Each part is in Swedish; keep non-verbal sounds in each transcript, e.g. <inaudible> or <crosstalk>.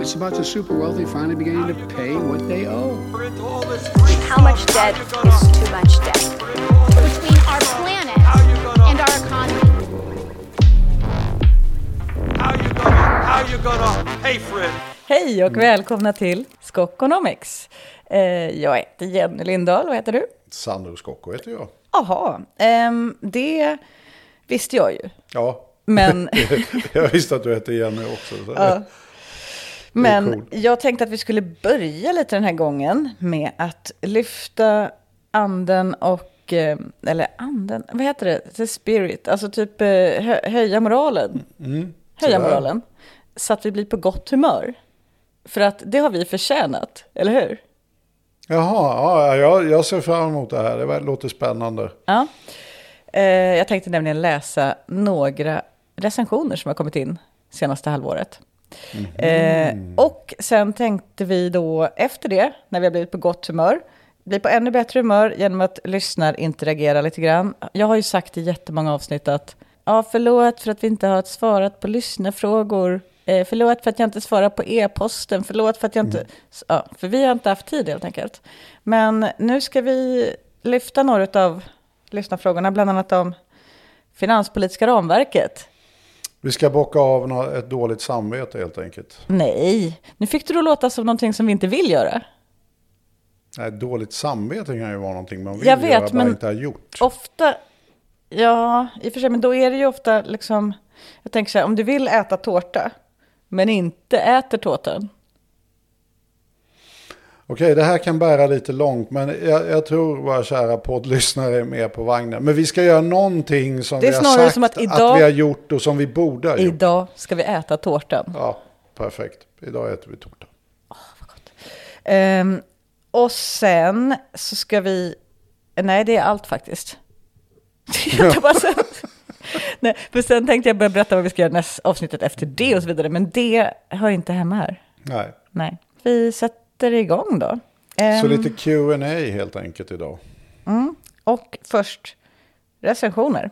It's about the super wealthy finally beginning to pay what they owe. How much debt is too much debt? between our planet and our economy. How you gonna, how you gonna pay for it? Hej och välkomna till Skokonomics. Eh, jag heter Jenny Lindahl, vad heter du? Sandro Scocco heter jag. Jaha, ehm, det visste jag ju. Ja, Men, <laughs> jag visste att du hette Jenny också. Så. ja, men jag tänkte att vi skulle börja lite den här gången med att lyfta anden och, eh, eller anden, vad heter det? The spirit, alltså typ eh, hö, höja moralen. höja sådär. moralen. Så att vi blir på gott humör. För att det har vi förtjänat, eller hur? Jaha, ja, jag, jag ser fram emot det här. Det låter spännande. Ja. Eh, jag tänkte nämligen läsa några recensioner som har kommit in senaste halvåret. Eh, och sen tänkte vi då efter det, när vi har blivit på gott humör, bli på ännu bättre humör genom att lyssnar interagera lite grann. Jag har ju sagt i jättemånga avsnitt att ja, förlåt för att vi inte har svarat på lyssnarfrågor. Eh, förlåt för att jag inte svarar på e-posten. Förlåt för att jag inte... Ja, för vi har inte haft tid helt enkelt. Men nu ska vi lyfta några av lyssnarfrågorna, bland annat om finanspolitiska ramverket. Vi ska bocka av ett dåligt samvete helt enkelt. Nej, nu fick du då låta som någonting som vi inte vill göra. Nej, dåligt samvete kan ju vara någonting man vill Jag vet, göra, bara men- inte har gjort. Ofta, ja, i och för sig, men då är det ju ofta liksom, jag tänker så här, om du vill äta tårta, men inte äter tårtan. Okej, det här kan bära lite långt, men jag, jag tror våra kära poddlyssnare är med på vagnen. Men vi ska göra någonting som vi har sagt som att att, idag- vi har gjort och som vi borde ha gjort. Idag ska vi äta tårtan. Ja, perfekt. Idag äter vi tårta. Ehm, och sen så ska vi, nej det är allt faktiskt. <laughs> Jag bara <laughs> nej, för sen tänkte jag börja berätta vad vi ska göra nästa avsnittet efter det och så vidare, men det hör inte hemma här. Nej, Nej, vi sätter igång då. så Ehm, lite Q&A helt enkelt idag. Och först recensioner.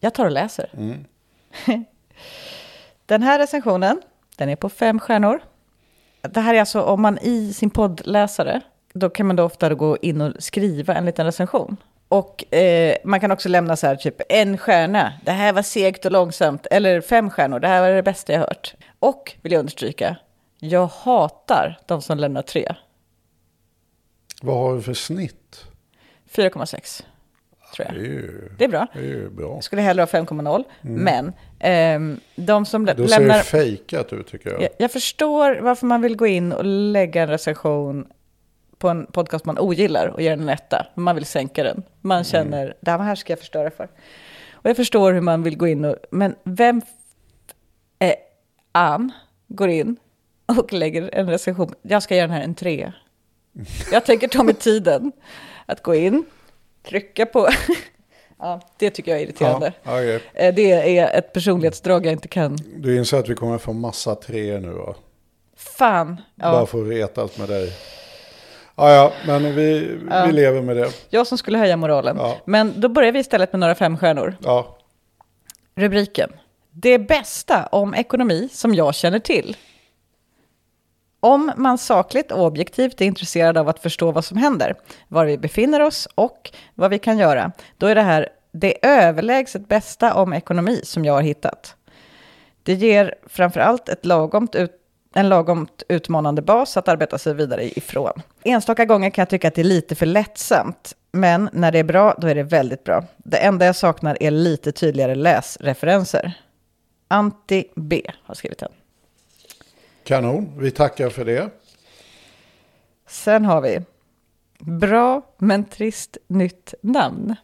Jag tar och läser. <laughs> den här recensionen, den är på fem stjärnor. Det här är alltså om man i sin poddläsare, då kan man då ofta gå in och skriva en liten recension. Och eh, man kan också lämna så här typ en stjärna, det här var segt och långsamt, eller fem stjärnor, det här var det bästa jag hört. Och, vill jag understryka, jag hatar de som lämnar tre. Vad har vi för snitt? 4,6 tror Det jag. är ju, Det är bra. det är bra. Jag skulle hellre ha 5,0. Men ehm, de som lä- Mm. Då ser lämnar... det fejkat ut tycker jag. Jag, jag förstår varför man vill gå in och lägga en recension på en podcast man ogillar och ge den en etta. Man vill sänka den. Man Mm. känner, det här ska jag förstöra för. Och jag förstår hur man vill gå in och... Men vem... Eh, Ann går in och lägger en recension. Jag ska ge den här en tre. Jag tänker ta mig tiden att gå in, trycka på... <laughs> ja, det tycker jag är irriterande. Ja, okej. Eh, Det är ett personlighetsdrag jag inte kan. Du inser att vi kommer få massa tre nu va? Fan. Bara Ja. för att retas med dig. Ja, ja, men vi, vi lever med det. Jag som skulle höja moralen. Ja. Men då börjar vi istället med några femstjärnor. Ja, Rubriken. Det bästa om ekonomi som jag känner till. Om man sakligt och objektivt är intresserad av att förstå vad som händer, var vi befinner oss och vad vi kan göra, då är det här det överlägset bästa om ekonomi som jag har hittat. Det ger framförallt ett lagomt ut, en lagomt utmanande bas att arbeta sig vidare ifrån. Enstaka gånger kan jag tycka att det är lite för lättsamt, men när det är bra, då är det väldigt bra. Det enda jag saknar är lite tydligare läsreferenser. Anti B har skrivit den kanon. Vi tackar för det. Sen har vi bra men trist nytt namn.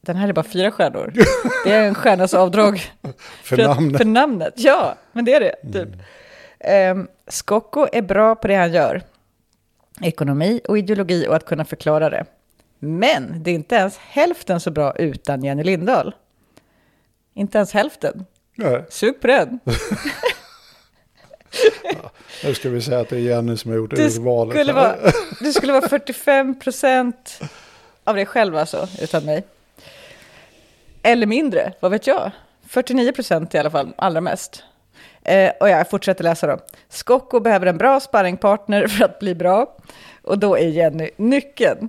Den här är bara fyra stjärnor. <laughs> Det är en stjärnas avdrag För att- namnet. För namnet, ja. Men det är det, typ. Um, Skocko är bra på det han gör. Ekonomi och ideologi och att kunna förklara det. Men det är inte ens hälften så bra utan Jenny Lindahl. Inte ens hälften. Nej, Sug på den. <laughs> nu ska vi säga att det är Jenny som har gjort Det urvalet. skulle, vara, <laughs> det skulle vara 45 procent av dig själv alltså, utan mig. Eller mindre, vad vet jag? 49 procent i alla fall, allra mest. Eh, och jag fortsätter läsa då. Skocko behöver en bra sparringpartner för att bli bra. Och då är Jenny nyckeln.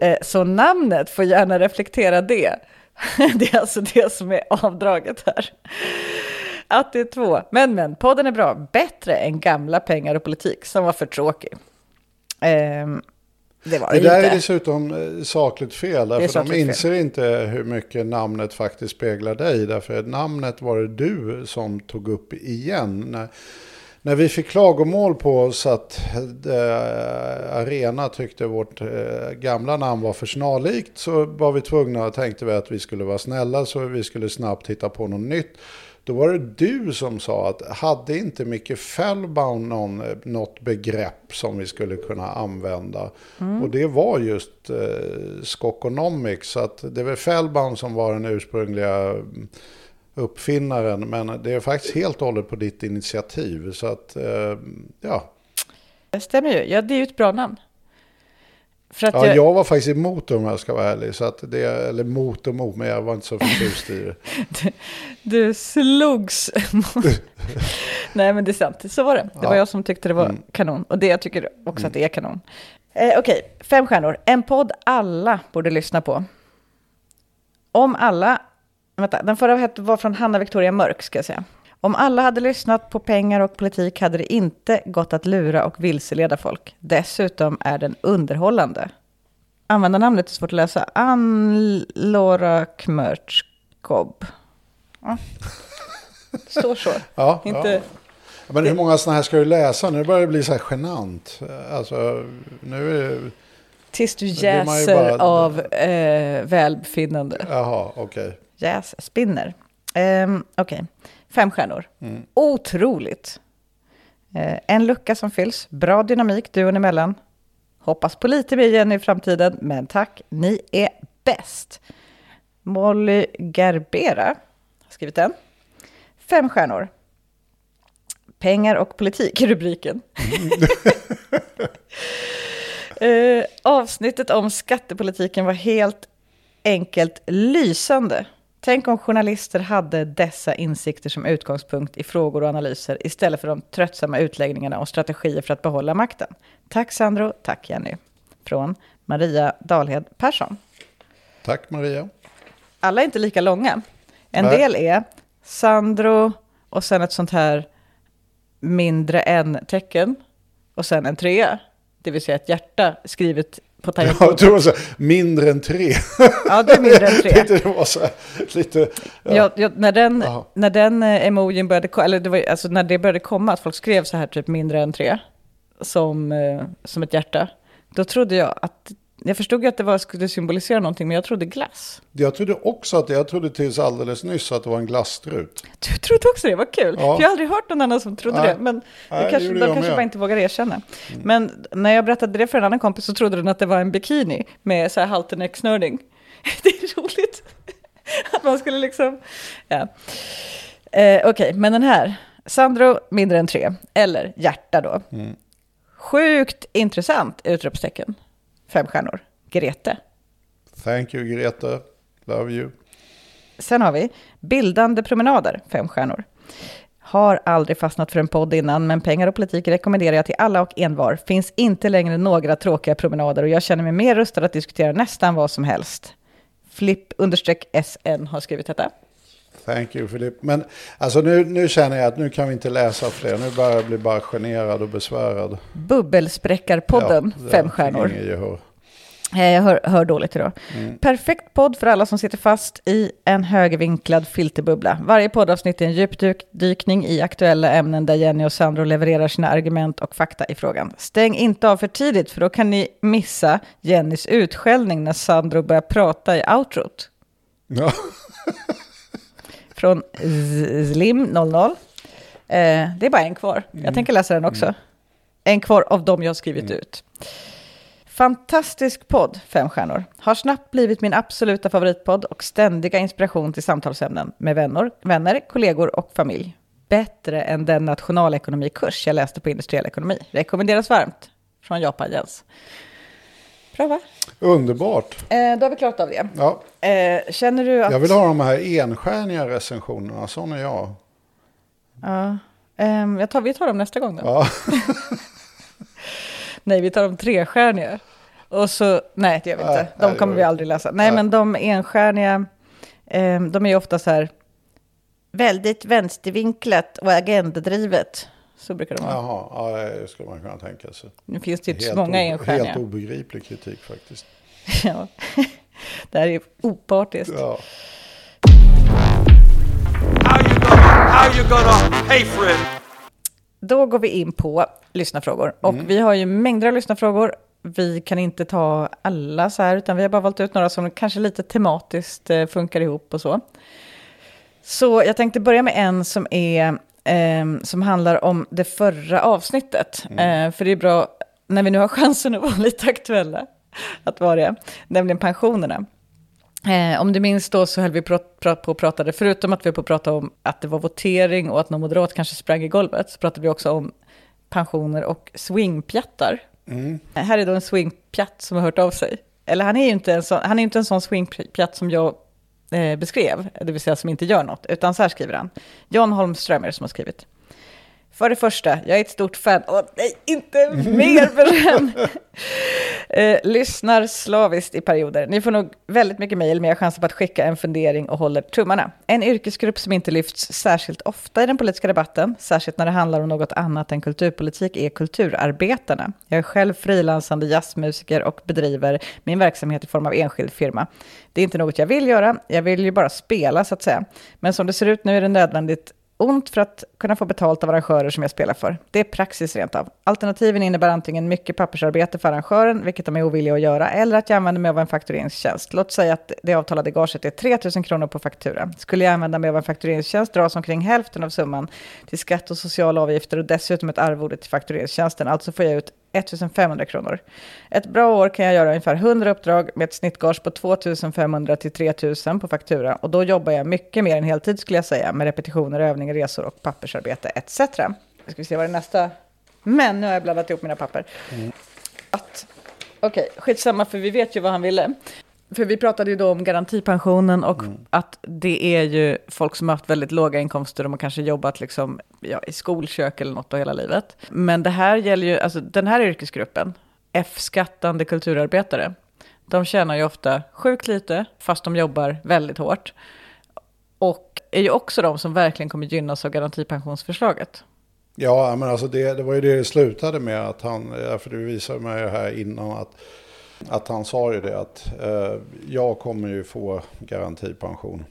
Eh, så namnet får gärna reflektera det. <laughs> det är alltså det som är avdraget här. Att det är två. Men men, podden är bra. Bättre än gamla pengar och politik som var för tråkig. Ehm, det var Det det där är inte. dessutom eh, sakligt fel. Är Därför de sakligt fel. inser inte hur mycket namnet faktiskt speglar dig. Därför namnet var det du som tog upp igen. När, när vi fick klagomål på oss att eh, Arena tyckte vårt eh, gamla namn var för snarlikt så var vi tvungna, tänkte vi att vi skulle vara snälla så vi skulle snabbt hitta på något nytt. Då var det du som sa att hade inte Micke Fellbaum någon, något begrepp som vi skulle kunna använda? Och det var just eh, Skokonomics. Så att det var Fellbaum som var den ursprungliga mm, uppfinnaren. Men det är faktiskt helt och hållet på ditt initiativ. Så att, eh, ja. Det stämmer ju. Ja, det är ju ett bra namn. För att ja. jag, Jag var faktiskt emot det om jag ska vara ärlig. Så att det, eller mot och mot, men jag var inte så förtjust i det. <laughs> Du slogs. <laughs> Nej, men det är sant. Så var det. Det var Ja. jag som tyckte det var Mm. kanon. Och det jag tycker också att det är kanon. Eh, Okej, fem stjärnor. En podd alla borde lyssna på. Om alla... Vänta, den förra var från Hanna Victoria Mörk, ska jag säga. Om alla hade lyssnat på pengar och politik hade det inte gått att lura och vilseleda folk. Dessutom är den underhållande. Användarnamnet är svårt att läsa. Ann-Laura Kmörtskob. Ja. Står så. <laughs> Ja, Inte... ja. Men hur många sådana här ska du läsa? Nu börjar det bli så här genant. Alltså, nu är det... Tills du jäser bara- av eh, välbefinnande. Jaha, okej. Jäs, spinner. Um, Okej, fem stjärnor. Mm. Otroligt. Eh, en lucka som fylls, bra dynamik duon emellan. Hoppas på lite mer igen i framtiden, men tack, ni är bäst. Molly Gerbera har skrivit den. Fem stjärnor. Pengar och politik är rubriken. <laughs> Eh, avsnittet om skattepolitiken var helt enkelt lysande. Tänk om journalister hade dessa insikter som utgångspunkt i frågor och analyser istället för de tröttsamma utläggningarna och strategier för att behålla makten. Tack Sandro, tack Jenny. Från Maria Dalhed Persson. Tack Maria. Alla är inte lika långa. En Nej. del är Sandro och sen ett sånt här mindre än-tecken och sen en trea. Det vill säga ett hjärta skrivet på Jag tangentbordet. tror det var så här, mindre än tre. Ja, det är mindre än <laughs> tre. det var så här, lite... Ja. Ja, ja, när den, när den eh, emojin började, eller det var, alltså när det började komma, att folk skrev så här typ mindre än tre, som, eh, som ett hjärta, då trodde jag att, jag förstod ju att det var, skulle symbolisera någonting, men jag trodde glass. Jag trodde också att, jag trodde tills alldeles nyss att det var en glasstrut. Du trodde också det, vad kul. Ja. För jag har aldrig hört någon annan som trodde Nej. det, men Nej, det det kanske, gjorde de jag kanske med. bara inte vågar erkänna. Men när jag berättade det för en annan kompis så trodde den att det var en bikini med så här halterneck-snörning. <laughs> Det är roligt. <laughs> Att man skulle liksom, ja. Eh, Okej, men den här, Sandro mindre än tre, eller hjärta då. Mm. Sjukt intressant, utropstecken. Fem stjärnor. Grete. Thank you Grete. Love you. Sen har vi bildande promenader, fem stjärnor. Har aldrig fastnat för en podd innan, men pengar och politik rekommenderar jag till alla och envar. Finns inte längre några tråkiga promenader och jag känner mig mer rustad att diskutera nästan vad som helst. Flipp understreck SN har skrivit detta. Thank you Filip. Men alltså nu, nu känner jag att nu kan vi inte läsa fler. Nu börjar jag bli bara generad och besvärad. Bubbelspräckarpodden, Ja, fem stjärnor. gehör. Eh, Jag hör, hör dåligt idag. Mm. Perfekt podd för alla som sitter fast i en högervinklad filterbubbla. Varje poddavsnitt är en djupdykning i aktuella ämnen där Jenny och Sandro levererar sina argument och fakta i frågan. Stäng inte av för tidigt för då kan ni missa Jennys utskällning när Sandro börjar prata i outrot. Ja. <laughs> Från Z- Slim00. Eh, det är bara en kvar. Jag tänker läsa den också. En kvar av dem jag har skrivit ut. Fantastisk podd, fem stjärnor. Har snabbt blivit min absoluta favoritpodd och ständiga inspiration till samtalsämnen med vänner, vänner, kollegor och familj. Bättre än den nationalekonomikurs jag läste på industriell ekonomi. Rekommenderas varmt. Från Japan Jens. Bra va? Underbart. Eh, då har vi klarat av det. Ja, Eh, känner du att... jag vill ha de här enstjärniga recensionerna. Sån är jag. Ja. Ehm, jag tar, vi tar dem nästa gång då. Ja. <laughs> Nej, vi tar de trestjärniga. Och så, nej det gör vi inte. Nej, De nej, kommer vi aldrig läsa. Nej, Nej. men de enstjärniga, eh, de är ju ofta så här väldigt vänstervinklat och agendadrivet. Så brukar de vara. Jaha, ja, det skulle man kunna tänka sig. Nu finns det ju inte så många enstjärniga. Helt obegriplig kritik faktiskt. <laughs> ja. Det här är opartiskt. Ja. How you gonna, how you gonna pay for it? Då går vi in på lyssnarfrågor. Och vi har ju mängder av lyssnarfrågor. Vi kan inte ta alla så här, utan vi har bara valt ut några som kanske lite tematiskt eh, funkar ihop och så. Så jag tänkte börja med en som, är, ehm, som handlar om det förra avsnittet. Eh, för det är bra, när vi nu har <laughs> chansen att vara lite aktuella, att vara det, nämligen pensionerna. Eh, om du minns då så höll vi på och pratade, förutom att vi på prata om att det var votering och att någon moderat kanske sprang i golvet, så pratade vi också om pensioner och swingpjattar. Eh, Här är då en swingpjatt som har hört av sig. Eller han är ju inte en sån, han är inte en sån swingpjatt som jag eh, Eh, beskrev, det vill säga som inte gör något, utan så här skriver han. John Holmström är det som har skrivit. För det första, jag är ett stort fan. Åh nej, inte mer beröm! <laughs> eh, lyssnar slaviskt i perioder. Ni får nog väldigt mycket mejl, men jag chansar på att skicka en fundering och håller tummarna. En yrkesgrupp som inte lyfts särskilt ofta i den politiska debatten, särskilt när det handlar om något annat än kulturpolitik, är kulturarbetarna. Jag är själv frilansande jazzmusiker och bedriver min verksamhet i form av enskild firma. Det är inte något jag vill göra, jag vill ju bara spela så att säga. Men som det ser ut nu är det nödvändigt ont för att kunna få betalt av arrangörer som jag spelar för. Det är praxis rent av. Alternativen innebär antingen mycket pappersarbete för arrangören, vilket de är ovilliga att göra, eller att jag använder mig av en faktureringstjänst. Låt säga att det avtalade gaget är 3 000 kronor på faktura. Skulle jag använda mig av en faktureringstjänst dras omkring hälften av summan till skatt och sociala avgifter och dessutom ett arvode till faktureringstjänsten. Alltså får jag ut 1500 kronor. Ett bra år kan jag göra ungefär 100 uppdrag med ett snittgage på 2500 till 3000 på faktura och då jobbar jag mycket mer än heltid skulle jag säga med repetitioner, övningar, resor och pappersarbete etc. Ska vi se vad det är nästa. Men nu har jag blandat ihop mina papper. Att, okej, skitsamma för vi vet ju vad han ville. För vi pratade ju då om garantipensionen och att det är ju folk som har haft väldigt låga inkomster och man kanske jobbat liksom, ja, i skolkök eller något då hela livet. Men det här gäller ju, alltså den här yrkesgruppen, F-skattande kulturarbetare, de tjänar ju ofta sjukt lite fast de jobbar väldigt hårt. Och är ju också de som verkligen kommer gynnas av garantipensionsförslaget. Ja, men alltså det, det var ju det det slutade med att han, för du visade mig här innan att, att han sa ju det att eh, jag kommer ju få garantipension.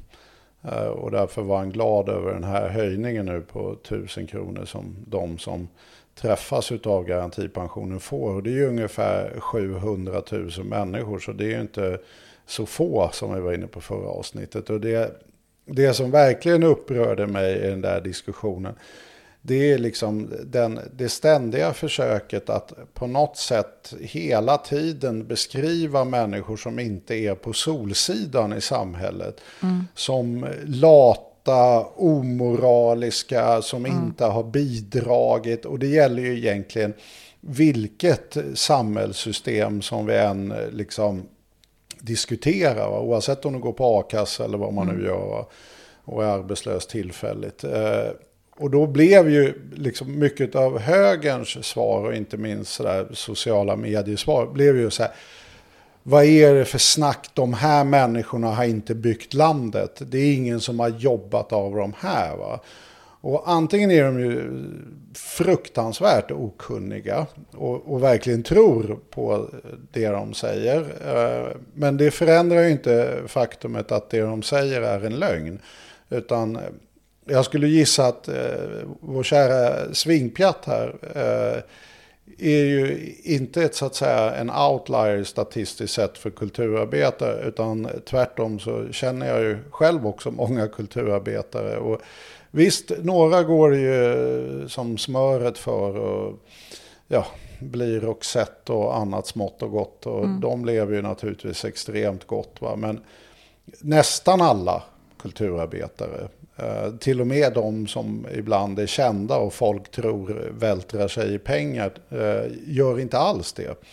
Eh, och därför var han glad över den här höjningen nu på 1000 kronor som de som träffas av garantipensionen får. Och det är ju ungefär 700 000 människor så det är ju inte så få som vi var inne på förra avsnittet. Och det, det som verkligen upprörde mig i den där diskussionen det är liksom den, det ständiga försöket att på något sätt hela tiden beskriva människor som inte är på solsidan i samhället. Som lata, omoraliska, som inte har bidragit. Och det gäller ju egentligen vilket samhällssystem som vi än eh, liksom diskuterar. Va? Oavsett om du går på a-kassa eller vad man nu gör. Va? Och är arbetslös tillfälligt. Eh, och då blev ju liksom mycket av högerns svar och inte minst sådär sociala mediesvar blev ju så här. Vad är det för snack? De här människorna har inte byggt landet. Det är ingen som har jobbat av de här. Va? Och antingen är de ju fruktansvärt okunniga och, och verkligen tror på det de säger. Eh, men det förändrar ju inte faktumet att det de säger är en lögn. Utan jag skulle gissa att eh, vår kära svingpjatt här eh, är ju inte ett, så att säga, en outlier statistiskt sett för kulturarbetare. Utan tvärtom så känner jag ju själv också många kulturarbetare. Och visst, några går ju som smöret för och ja, blir Roxette och annat smått och gott. Och de lever ju naturligtvis extremt gott. Va? Men nästan alla kulturarbetare till och med de som ibland är kända och folk tror vältrar sig i pengar eh, gör inte alls det.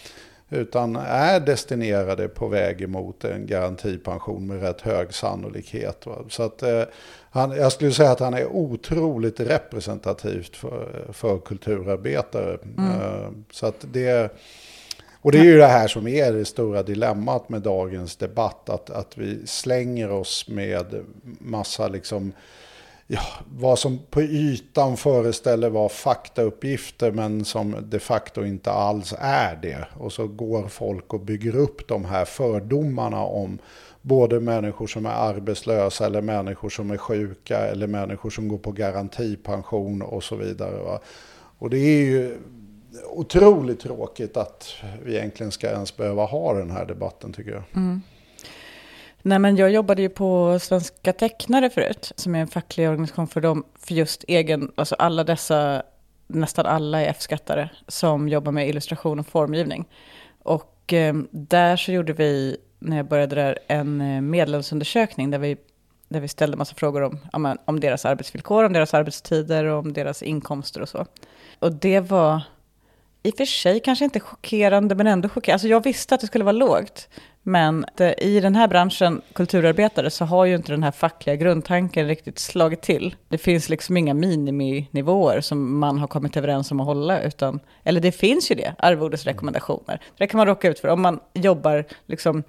Utan är destinerade på väg emot en garantipension med rätt hög sannolikhet. Så att, eh, han, jag skulle säga att han är otroligt representativt för, för kulturarbetare. Eh, så att det... Och det är ju det här som är det stora dilemmat med dagens debatt. Att, att vi slänger oss med massa liksom ja, vad som på ytan föreställer vara faktauppgifter men som de facto inte alls är det. Och så går folk och bygger upp de här fördomarna om både människor som är arbetslösa eller människor som är sjuka eller människor som går på garantipension och så vidare. Va? Och det är ju otroligt tråkigt att vi egentligen ska ens behöva ha den här debatten tycker jag. Mm. Nej, men jag jobbade ju på Svenska Tecknare förut, som är en facklig organisation för dem, för just egen, alltså alla dessa, nästan alla är F-skattare som jobbar med illustration och formgivning. Och eh, där så gjorde vi, när jag började där, en eh, medlemsundersökning där vi, där vi ställde massa frågor om, om, om deras arbetsvillkor, om deras arbetstider och om deras inkomster och så. Och det var i och för sig kanske inte chockerande, men ändå chockerande. Alltså jag visste att det skulle vara lågt. Men i den här branschen, kulturarbetare, så har ju inte den här fackliga grundtanken riktigt slagit till. Det finns liksom inga miniminivåer som man har kommit överens om att hålla, utan, eller det finns ju det, arvodesrekommendationer. Det kan man råka ut för om man jobbar liksom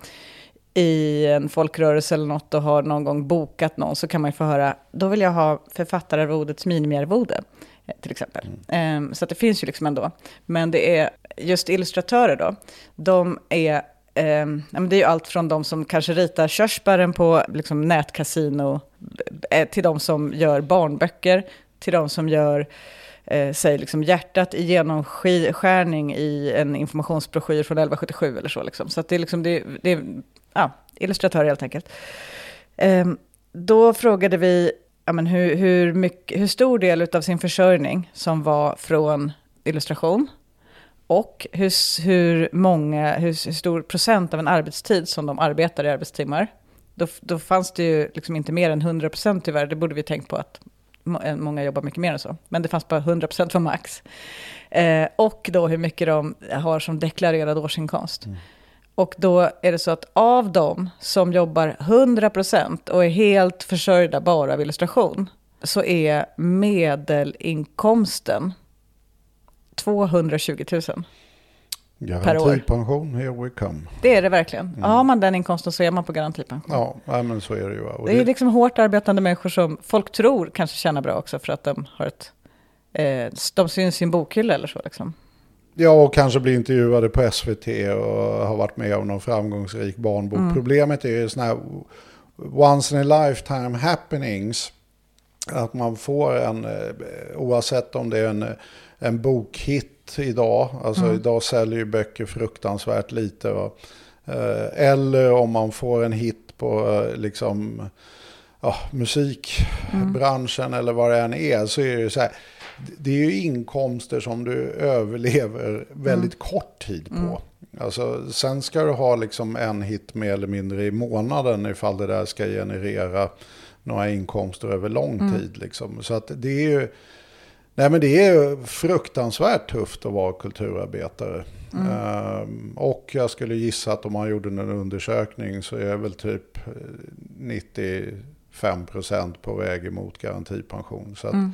i en folkrörelse eller något och har någon gång bokat någon, så kan man ju få höra, då vill jag ha författararvodets minimiarvode till exempel. Mm. Så det finns ju liksom ändå. Men det är just illustratörer då, de är Eh, det är ju allt från de som kanske ritar körsbären på liksom, nätkasino, eh, till de som gör barnböcker, till de som gör eh, säg liksom hjärtat i genomskärning i en informationsbroschyr från 1177 eller så. Liksom. Så det är, liksom, det, det är ja, illustratörer helt enkelt. Um, då frågade vi ja, men hur, hur, mycket, hur stor del av sin försörjning som var från illustration och hur, hur, många, hur, hur, stor procent av en arbetstid som de arbetar i arbetstimmar. Då, då fanns det ju liksom inte mer än 100 procent tyvärr. Det borde vi tänkt på att eh, många jobbar mycket mer än så. Men det fanns bara 100 procent för max. Eh, och då hur mycket de har som deklarerad årsinkomst. Mm. Och då är det så att av dem som jobbar 100 procent och är helt försörjda bara av illustration, så är medelinkomsten 220 000 per år. Garantipension, here we come. Det är det verkligen. Mm. Har man den inkomsten så är man på garantipension. Ja, men så är det ju. Och det är liksom hårt arbetande människor som folk tror kanske tjänar bra också för att de har ett... Eh, de syns i en bokhylla eller så liksom. Ja, och kanske blir intervjuade på SVT och har varit med om någon framgångsrik barnbok. Mm. Problemet är ju sådana här once in a lifetime happenings. Att man får en, eh, oavsett om det är en en bokhit idag. Alltså mm. idag säljer ju böcker fruktansvärt lite. Va? Eh, eller om man får en hit på eh, liksom, ja, musikbranschen mm. eller vad det än är. Så är det så här. Det är ju inkomster som du överlever väldigt mm. kort tid på. Mm. Alltså, sen ska du ha liksom en hit mer eller mindre i månaden ifall det där ska generera några inkomster över lång mm. tid. Liksom. Så att det är ju Nej men det är fruktansvärt tufft att vara kulturarbetare. Mm. Ehm, och jag skulle gissa att om man gjorde en undersökning så är väl typ 95% på väg emot garantipension. Så mm.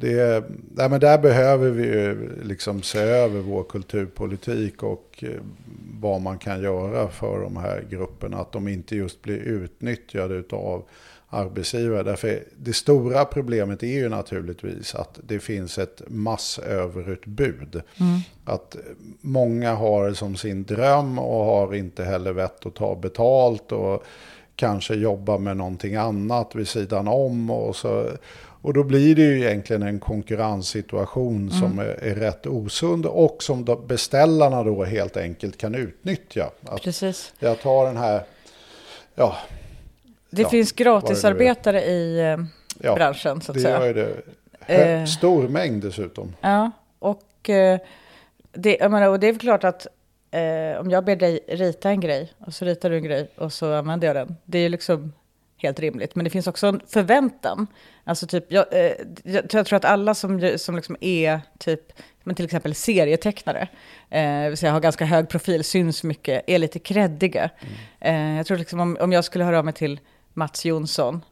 Det, nej men där behöver vi ju liksom se över vår kulturpolitik och eh, vad man kan göra för de här grupperna. Att de inte just blir utnyttjade av arbetsgivare. Därför det stora problemet är ju naturligtvis att det finns ett massöverutbud. Mm. Att många har som sin dröm och har inte heller vett att ta betalt och kanske jobba med någonting annat vid sidan om. Och, så, och då blir det ju egentligen en konkurrenssituation mm. som är, är rätt osund och som beställarna då helt enkelt kan utnyttja. Att Precis. Jag tar den här ja, det ja, finns gratisarbetare i eh, ja, branschen så att det säga. Gör det. Eh, Stor mängd dessutom. Ja, och, eh, det, jag menar, och det är klart att eh, om jag ber dig rita en grej och så ritar du en grej och så använder jag den. Det är liksom helt rimligt. Men det finns också en förväntan. Alltså typ, jag, eh, jag, tror att alla som, som liksom är typ men till exempel serietecknare, eh, vill säga har ganska hög profil, syns mycket, är lite kreddiga. Eh, jag tror liksom om, om jag skulle höra av mig till Mats Jonsson,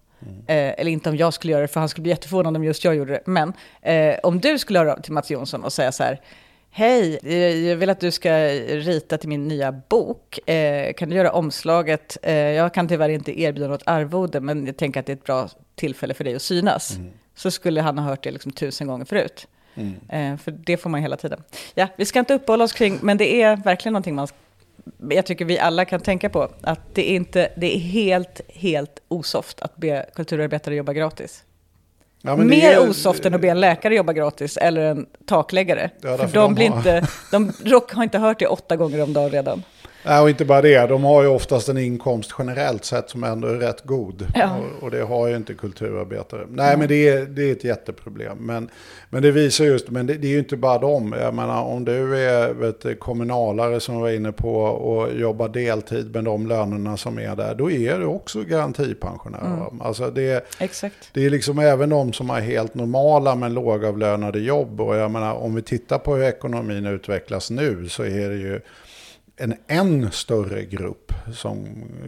Eh, eller inte om jag skulle göra det, för han skulle bli jätteförvånad om just jag gjorde det. Men eh, om du skulle höra av till Mats Jonsson och säga så här, Hej, eh, jag vill att du ska rita till min nya bok. Eh, kan du göra omslaget? Eh, jag kan tyvärr inte erbjuda något arvode, men jag tänker att det är ett bra tillfälle för dig att synas. Så skulle han ha hört det liksom tusen gånger förut. Eh, för det får man hela tiden. Ja, vi ska inte uppehålla oss kring, men det är verkligen någonting man jag tycker vi alla kan tänka på. Att det är, inte, det är helt, helt osoft att be kulturarbetare jobba gratis. Ja, Mer är- osoft än att be en läkare jobba gratis eller en takläggare. Ja, för de, de blir har- inte, de rock, har inte hört det åtta gånger om dagen redan. Nej, och inte bara det. De har ju oftast en inkomst generellt sett som ändå är rätt god. Ja. Och, och det har ju inte kulturarbetare. Nej, men det är, det är ett jätteproblem. Men, men det visar just, men det, det är ju inte bara dem. Jag menar, om du är vet, kommunalare som var inne på och jobbar deltid med de lönerna som är där, då är du också garantipensionär. va? Alltså det, Exakt. det är liksom även de som har helt normala men lågavlönade jobb. Och jag menar, om vi tittar på hur ekonomin utvecklas nu så är det ju en än större grupp som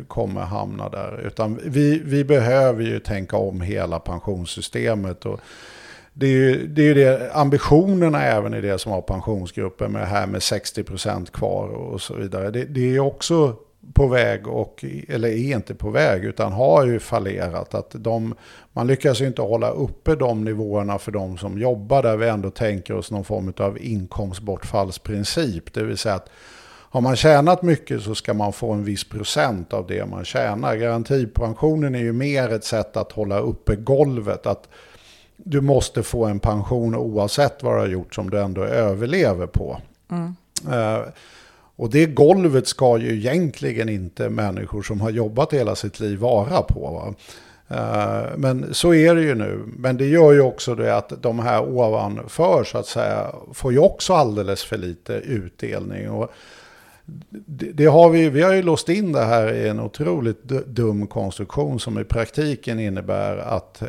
kommer hamna där. Utan vi, vi behöver ju tänka om hela pensionssystemet. Och det är ju det, är ju det ambitionerna även i det som har pensionsgruppen med det här med 60% kvar och så vidare. Det, det är ju också på väg, och, eller är inte på väg, utan har ju fallerat. Att de, man lyckas ju inte hålla uppe de nivåerna för de som jobbar där vi ändå tänker oss någon form av inkomstbortfallsprincip. Det vill säga att har man tjänat mycket så ska man få en viss procent av det man tjänar. Garantipensionen är ju mer ett sätt att hålla uppe golvet. Att du måste få en pension oavsett vad du har gjort som du ändå överlever på. Eh, och det golvet ska ju egentligen inte människor som har jobbat hela sitt liv vara på. Va? Eh, Men så är det ju nu. Men det gör ju också det att de här ovanför så att säga får ju också alldeles för lite utdelning. Och det, det har vi, vi har ju låst in det här i en otroligt dum konstruktion som i praktiken innebär att eh,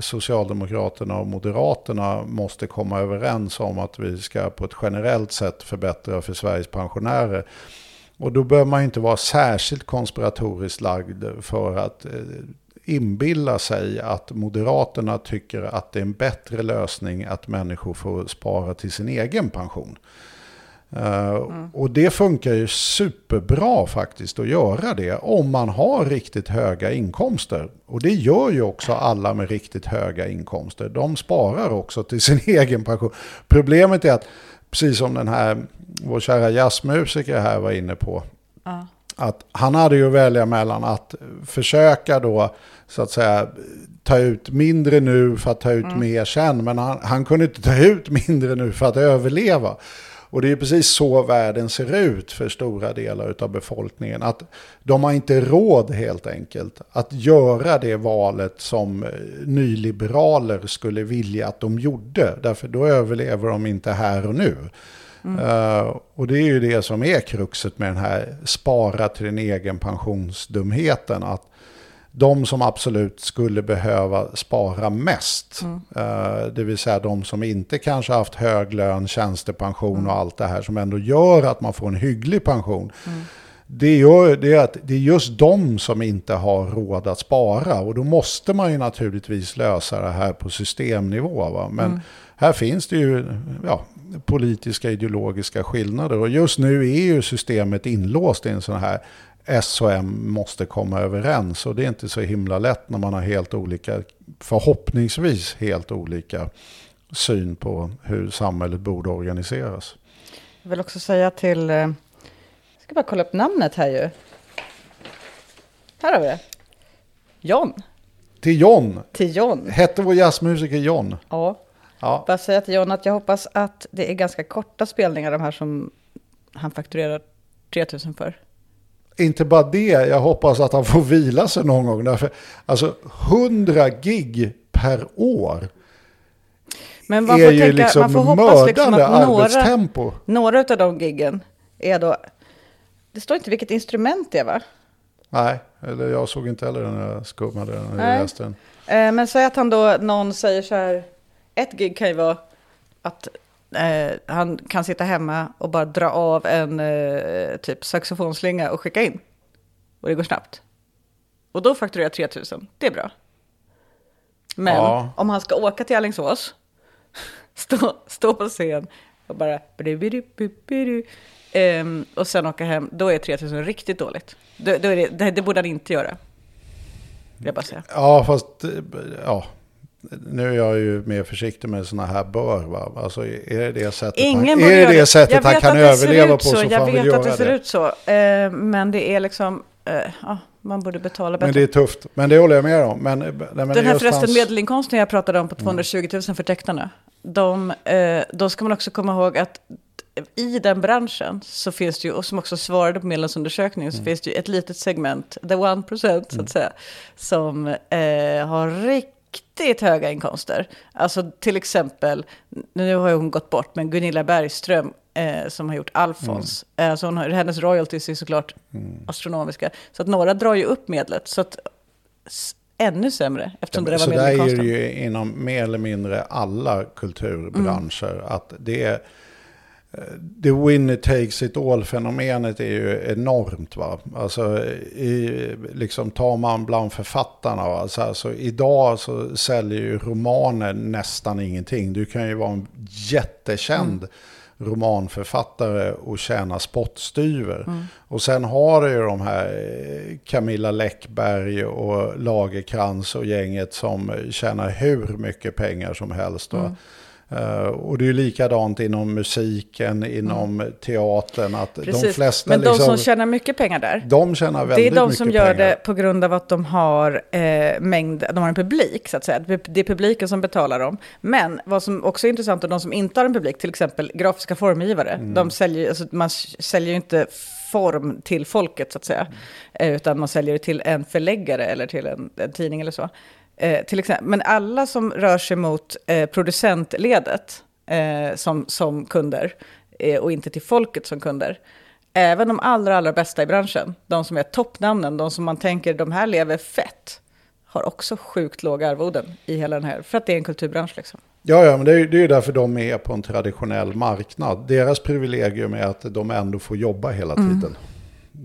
Socialdemokraterna och Moderaterna måste komma överens om att vi ska på ett generellt sätt förbättra för Sveriges pensionärer. Och då bör man ju inte vara särskilt konspiratoriskt lagd för att eh, inbilla sig att Moderaterna tycker att det är en bättre lösning att människor får spara till sin egen pension. Uh, Och det funkar ju superbra faktiskt att göra det om man har riktigt höga inkomster. Och det gör ju också alla med riktigt höga inkomster. De sparar också till sin <laughs> egen pension. Problemet är att, precis som den här, vår kära jazzmusiker här var inne på, att han hade ju att välja mellan att försöka då så att säga ta ut mindre nu för att ta ut mer sen. Men han, han kunde inte ta ut mindre nu för att överleva. Och det är precis så världen ser ut för stora delar av befolkningen. Att de har inte råd helt enkelt att göra det valet som eh, nyliberaler skulle vilja att de gjorde. Därför då överlever de inte här och nu. Eh, och det är ju det som är kruxet med den här spara till din egen pensionsdumheten. Att de som absolut skulle behöva spara mest, eh, det vill säga de som inte kanske haft hög lön, tjänstepension och allt det här som ändå gör att man får en hygglig pension. Det, gör, det, är att det är just de som inte har råd att spara och då måste man ju naturligtvis lösa det här på systemnivå. Va? Men här finns det ju ja, politiska ideologiska skillnader och just nu är ju systemet inlåst i en sån här S och M måste komma överens och det är inte så himla lätt när man har helt olika, förhoppningsvis helt olika syn på hur samhället borde organiseras. Jag vill också säga till... eh, Jag ska bara kolla upp namnet här ju. Här har vi det. John. Till John, Till John. hette vår jazzmusiker John? Ja. Ja, Bara säga till John att jag hoppas att det är ganska korta spelningar, de här som han fakturerar 3000 för. Inte bara det, jag hoppas att han får vila sig någon gång. Därför, alltså 100 gig per år Men man är får, ju tänka, liksom man får hoppas liksom att några, några av de giggen är då... Det står inte vilket instrument det är, va? Nej, eller jag såg inte heller den när jag skummade den Nej. i läste den. Eh, Men säg att han då, någon säger så här, ett gig kan ju vara att eh, han kan sitta hemma och bara dra av en eh, typ saxofonslinga och skicka in. Och det går snabbt. Och då fakturerar jag 3000. Det är bra. Men Ja. om han ska åka till Alingsås, <laughs> stå, stå på scen och bara... ehm, och sen åka hem, då är 3000 riktigt dåligt. Då, då det, det, det borde han inte göra. Jag bara säga. Ja, fast eh, ja. Nu är jag ju mer försiktig med sådana här bör. Va? Alltså är det det sättet Ingen han, är det det sättet han kan överleva på så får Jag vet att det ser det. ut så. Eh, men det är liksom, eh, ja, man borde betala bättre. Men det är tufft. Men det håller jag med om. Men, nej, men Den här förresten hans- medelinkomsten jag pratade om på 220 000 för tecknarna. De, eh, då ska man också komma ihåg att i den branschen så finns det ju, och som också svarade på medlemsundersökningen, så finns det ju ett litet segment, the one percent så att säga, som eh, har riktigt höga inkomster. Alltså till exempel, nu har ju hon gått bort, men Gunilla Bergström eh, som har gjort Alfons, eh, alltså hon hennes royalties är såklart astronomiska. Så att några drar ju upp medlet, så att ännu sämre, eftersom det där Så var där är det medelinkomsten. ju inom mer eller mindre alla kulturbranscher. Mm. Att det är... Det winner takes it all-fenomenet är ju enormt. Va? Alltså, i, liksom, tar man bland författarna, va? Så alltså, idag så säljer ju romaner nästan ingenting. Du kan ju vara en jättekänd romanförfattare och tjäna spottstyver. Och sen har du ju de här eh, Camilla Läckberg och Lagerkrans och gänget som tjänar hur mycket pengar som helst. va. Eh, och det är ju likadant inom musiken, inom teatern. Att de flesta Men de liksom, som tjänar mycket pengar där, de tjänar det väldigt är de som gör pengar. det på grund av att de har eh, mängd, de har en publik så att säga. Det det är publiken som betalar dem. Men vad som också är intressant är de som inte har en publik, till exempel grafiska formgivare. Mm. De säljer, alltså, man säljer ju inte form till folket så att säga. Eh, utan man säljer det till en förläggare eller till en, en tidning eller så. Eh, till exempel. Men alla som rör sig mot eh, producentledet eh, som, som kunder eh, och inte till folket som kunder. Även de allra, allra bästa i branschen, de som är toppnamnen, de som man tänker de här lever fett, har också sjukt låga arvoden i hela den här, för att det är en kulturbransch liksom. Ja, ja, men det är, ju- det är ju därför de är på en traditionell marknad. Deras privilegium är att de ändå får jobba hela Mm.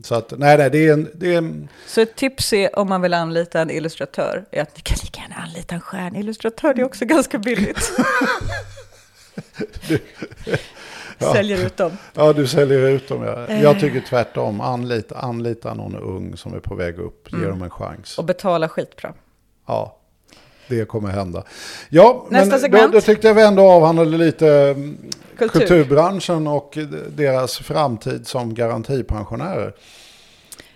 Så att, nej, nej, det är en... Det är en Så ett tips är om man vill anlita en illustratör, är att ni kan lika gärna anlita en stjärnillustratör, det är också ganska billigt. <laughs> Ja. <laughs> Säljer ut dem. ja, du säljer ut dem. Ja. Eh. Jag tycker tvärtom. Anlita, anlita någon ung som är på väg upp. Mm. Ge dem en chans. Och betala skitbra. Ja, det kommer hända. Ja, Nästa men segment. Då, då tyckte jag vi ändå avhandlade lite mm, Kultur. kulturbranschen och deras framtid som garantipensionärer.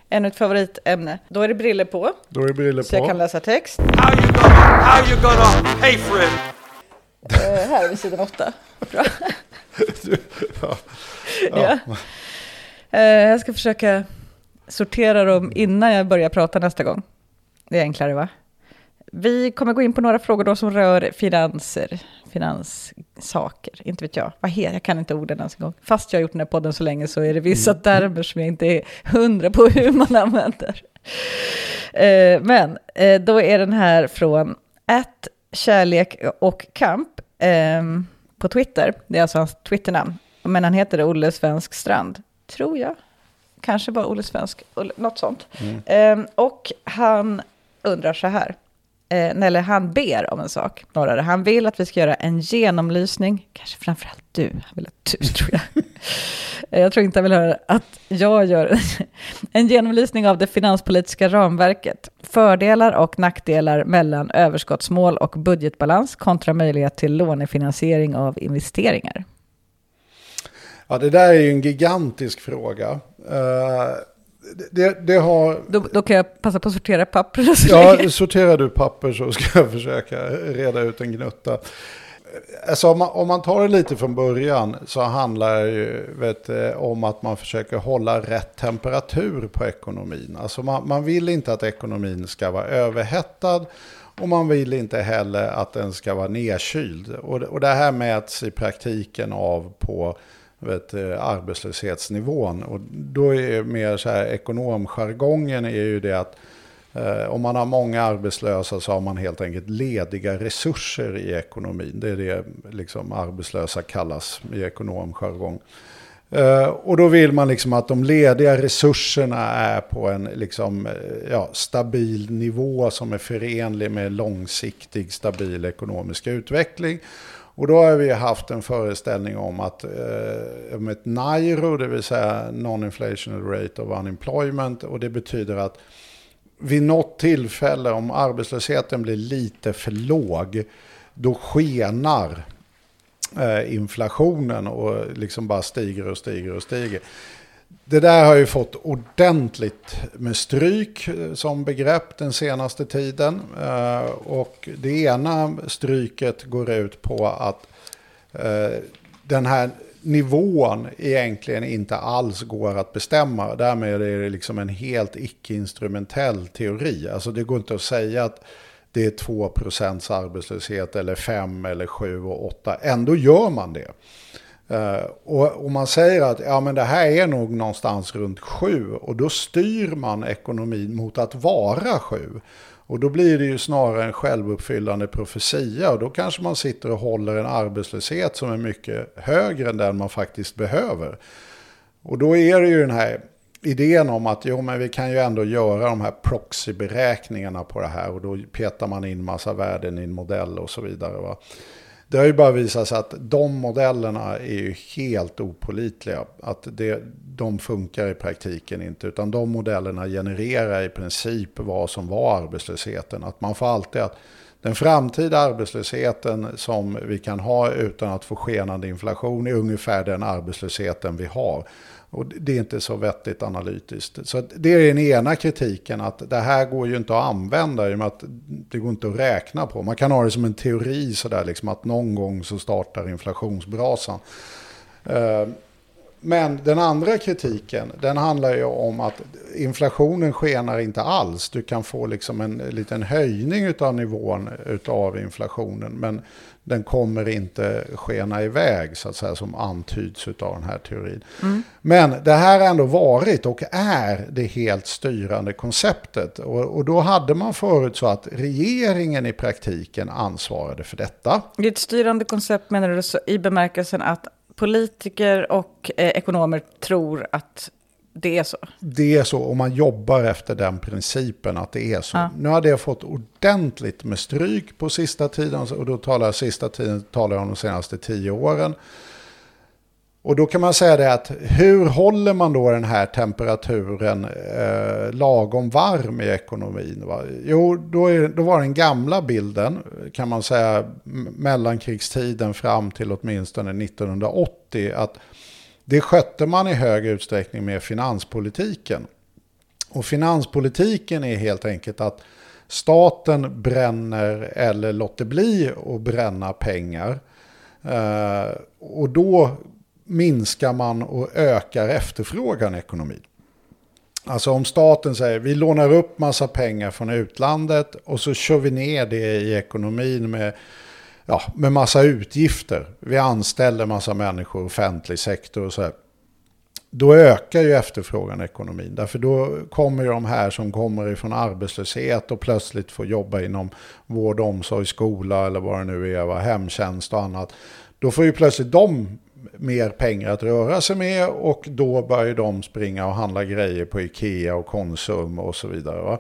Ännu ett favoritämne. Då är det briller på, Då är det briller så jag kan på. läsa text. How you gonna, how you gonna pay for it? Eh, här är vi sidan åtta. Bra. <laughs> ja. Eh, jag ska försöka sortera dem innan jag börjar prata nästa gång. Det är enklare va? Vi kommer gå in på några frågor då som rör finanser, finanssaker, inte vet jag. Vad heter Jag kan inte orden ens en gång. Fast jag har gjort den här podden så länge så är det vissa termer som jag inte är hundra på hur man använder. Eh, men eh, då är den här från att kärlek och kamp ehm, på Twitter. Det är alltså hans Twitternamn. Men han heter Olle Svensk Strand, tror jag. Kanske bara Olle Svensk, något sånt. Ehm, och han undrar så här. Eh, eller han ber om en sak, snarare. Han vill att vi ska göra en genomlysning, kanske framförallt du, han vill att du <laughs> tror jag. Eh, jag tror inte han vill höra att jag gör en genomlysning av det finanspolitiska ramverket. Fördelar och nackdelar mellan överskottsmål och budgetbalans kontra möjlighet till lånefinansiering av investeringar. Ja, det där är ju en gigantisk fråga. Eh, det, det har... Då, då kan jag passa på att sortera papper. <laughs> Ja, sorterar du papper så ska jag försöka reda ut en gnutta. Alltså om man, om man tar det lite från början så handlar det ju vet, du, om att man försöker hålla rätt temperatur på ekonomin. Alltså man, man vill inte att ekonomin ska vara överhettad och man vill inte heller att den ska vara nedkyld. Och, det- och det här mäts i praktiken av på vet, eh, arbetslöshetsnivån. Och då är det mer så här, ekonomjargongen är ju det att Eh, om man har många arbetslösa så har man helt enkelt lediga resurser i ekonomin. Det är det liksom arbetslösa kallas i ekonomjargong. Uh, och då vill man liksom att de lediga resurserna är på en liksom, eh, ja, stabil nivå som är förenlig med långsiktig stabil ekonomisk utveckling. Och då har vi haft en föreställning om att eh, om ett NIRO, det vill säga Non-Inflational Rate of Unemployment, och det betyder att vid något tillfälle om arbetslösheten blir lite för låg, då skenar eh, inflationen och liksom bara stiger och stiger och stiger. Det där har ju fått ordentligt med stryk eh, som begrepp den senaste tiden. Eh, och det ena stryket går ut på att eh, den här nivån egentligen inte alls går att bestämma. Därmed är det liksom en helt icke-instrumentell teori. Alltså det går inte att säga att det är 2 arbetslöshet eller 5 eller 7 och 8. Ändå gör man det. Uh, och, och, man säger att ja, men det här är nog någonstans runt 7 och då styr man ekonomin mot att vara 7. Och då blir det ju snarare en självuppfyllande profetia och då kanske man sitter och håller en arbetslöshet som är mycket högre än den man faktiskt behöver. Och då är det ju den här idén om att jo, men vi kan ju ändå göra de här proxyberäkningarna på det här och då petar man in massa värden i en modell och så vidare. Va? Det har ju bara visat sig att de modellerna är ju helt opolitliga. Att det, de funkar i praktiken inte. Utan de modellerna genererar i princip vad som var arbetslösheten. Att man får alltid att den framtida arbetslösheten som vi kan ha utan att få skenande inflation är ungefär den arbetslösheten vi har. Och det är inte så vettigt analytiskt. Så det är den ena kritiken, att det här går ju inte att använda i och med att det går inte att räkna på. Man kan ha det som en teori sådär, liksom att någon gång så startar inflationsbrasan. Eh, men den andra kritiken, den handlar ju om att inflationen skenar inte alls. Du kan få liksom en liten höjning av nivån av inflationen. Men den kommer inte skena iväg så att säga som antyds av den här teorin. Mm. Men det här har ändå varit och är det helt styrande konceptet. Och, och då hade man förut så att regeringen i praktiken ansvarade för detta. Det är ett styrande koncept menar du så, i bemärkelsen att politiker och eh, ekonomer tror att det är så? Det är så, och man jobbar efter den principen att det är så. Ja. Nu har det fått ordentligt med stryk på sista tiden, och då talar jag sista tiden, talar jag om de senaste tio åren. Och då kan man säga det att hur håller man då den här temperaturen eh, lagom varm i ekonomin? Va? Jo, då, är, då var den gamla bilden, kan man säga, mellankrigstiden fram till åtminstone 1980, att det skötte man i hög utsträckning med finanspolitiken. Och finanspolitiken är helt enkelt att staten bränner eller låter bli att bränna pengar. Eh, och då minskar man och ökar efterfrågan i ekonomin. Alltså om staten säger vi lånar upp massa pengar från utlandet och så kör vi ner det i ekonomin med, ja, med massa utgifter. Vi anställer massa människor, offentlig sektor och så här. Då ökar ju efterfrågan i ekonomin. Därför då kommer ju de här som kommer ifrån arbetslöshet och plötsligt får jobba inom vård, omsorg, skola eller vad det nu är, hemtjänst och annat. Då får ju plötsligt de mer pengar att röra sig med och då börjar de springa och handla grejer på Ikea och Konsum och så vidare. Va?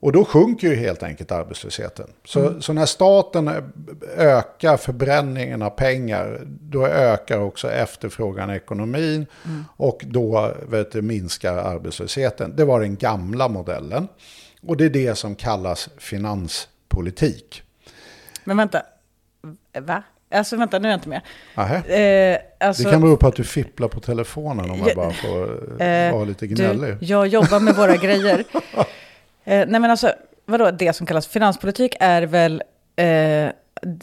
Och då sjunker ju helt enkelt arbetslösheten. Så, mm. så, när staten ökar förbränningen av pengar, då ökar också efterfrågan i ekonomin mm. och då vet du, minskar arbetslösheten. Det var den gamla modellen. Och det är det som kallas finanspolitik. Men vänta, va? Alltså vänta, nu är jag inte med. Eh, alltså, det kan bero på att du fipplar på telefonen om jag bara får eh, vara lite gnällig. Du, jag jobbar med våra grejer. <laughs> Eh, nej men alltså, vadå, det som kallas finanspolitik är väl, eh,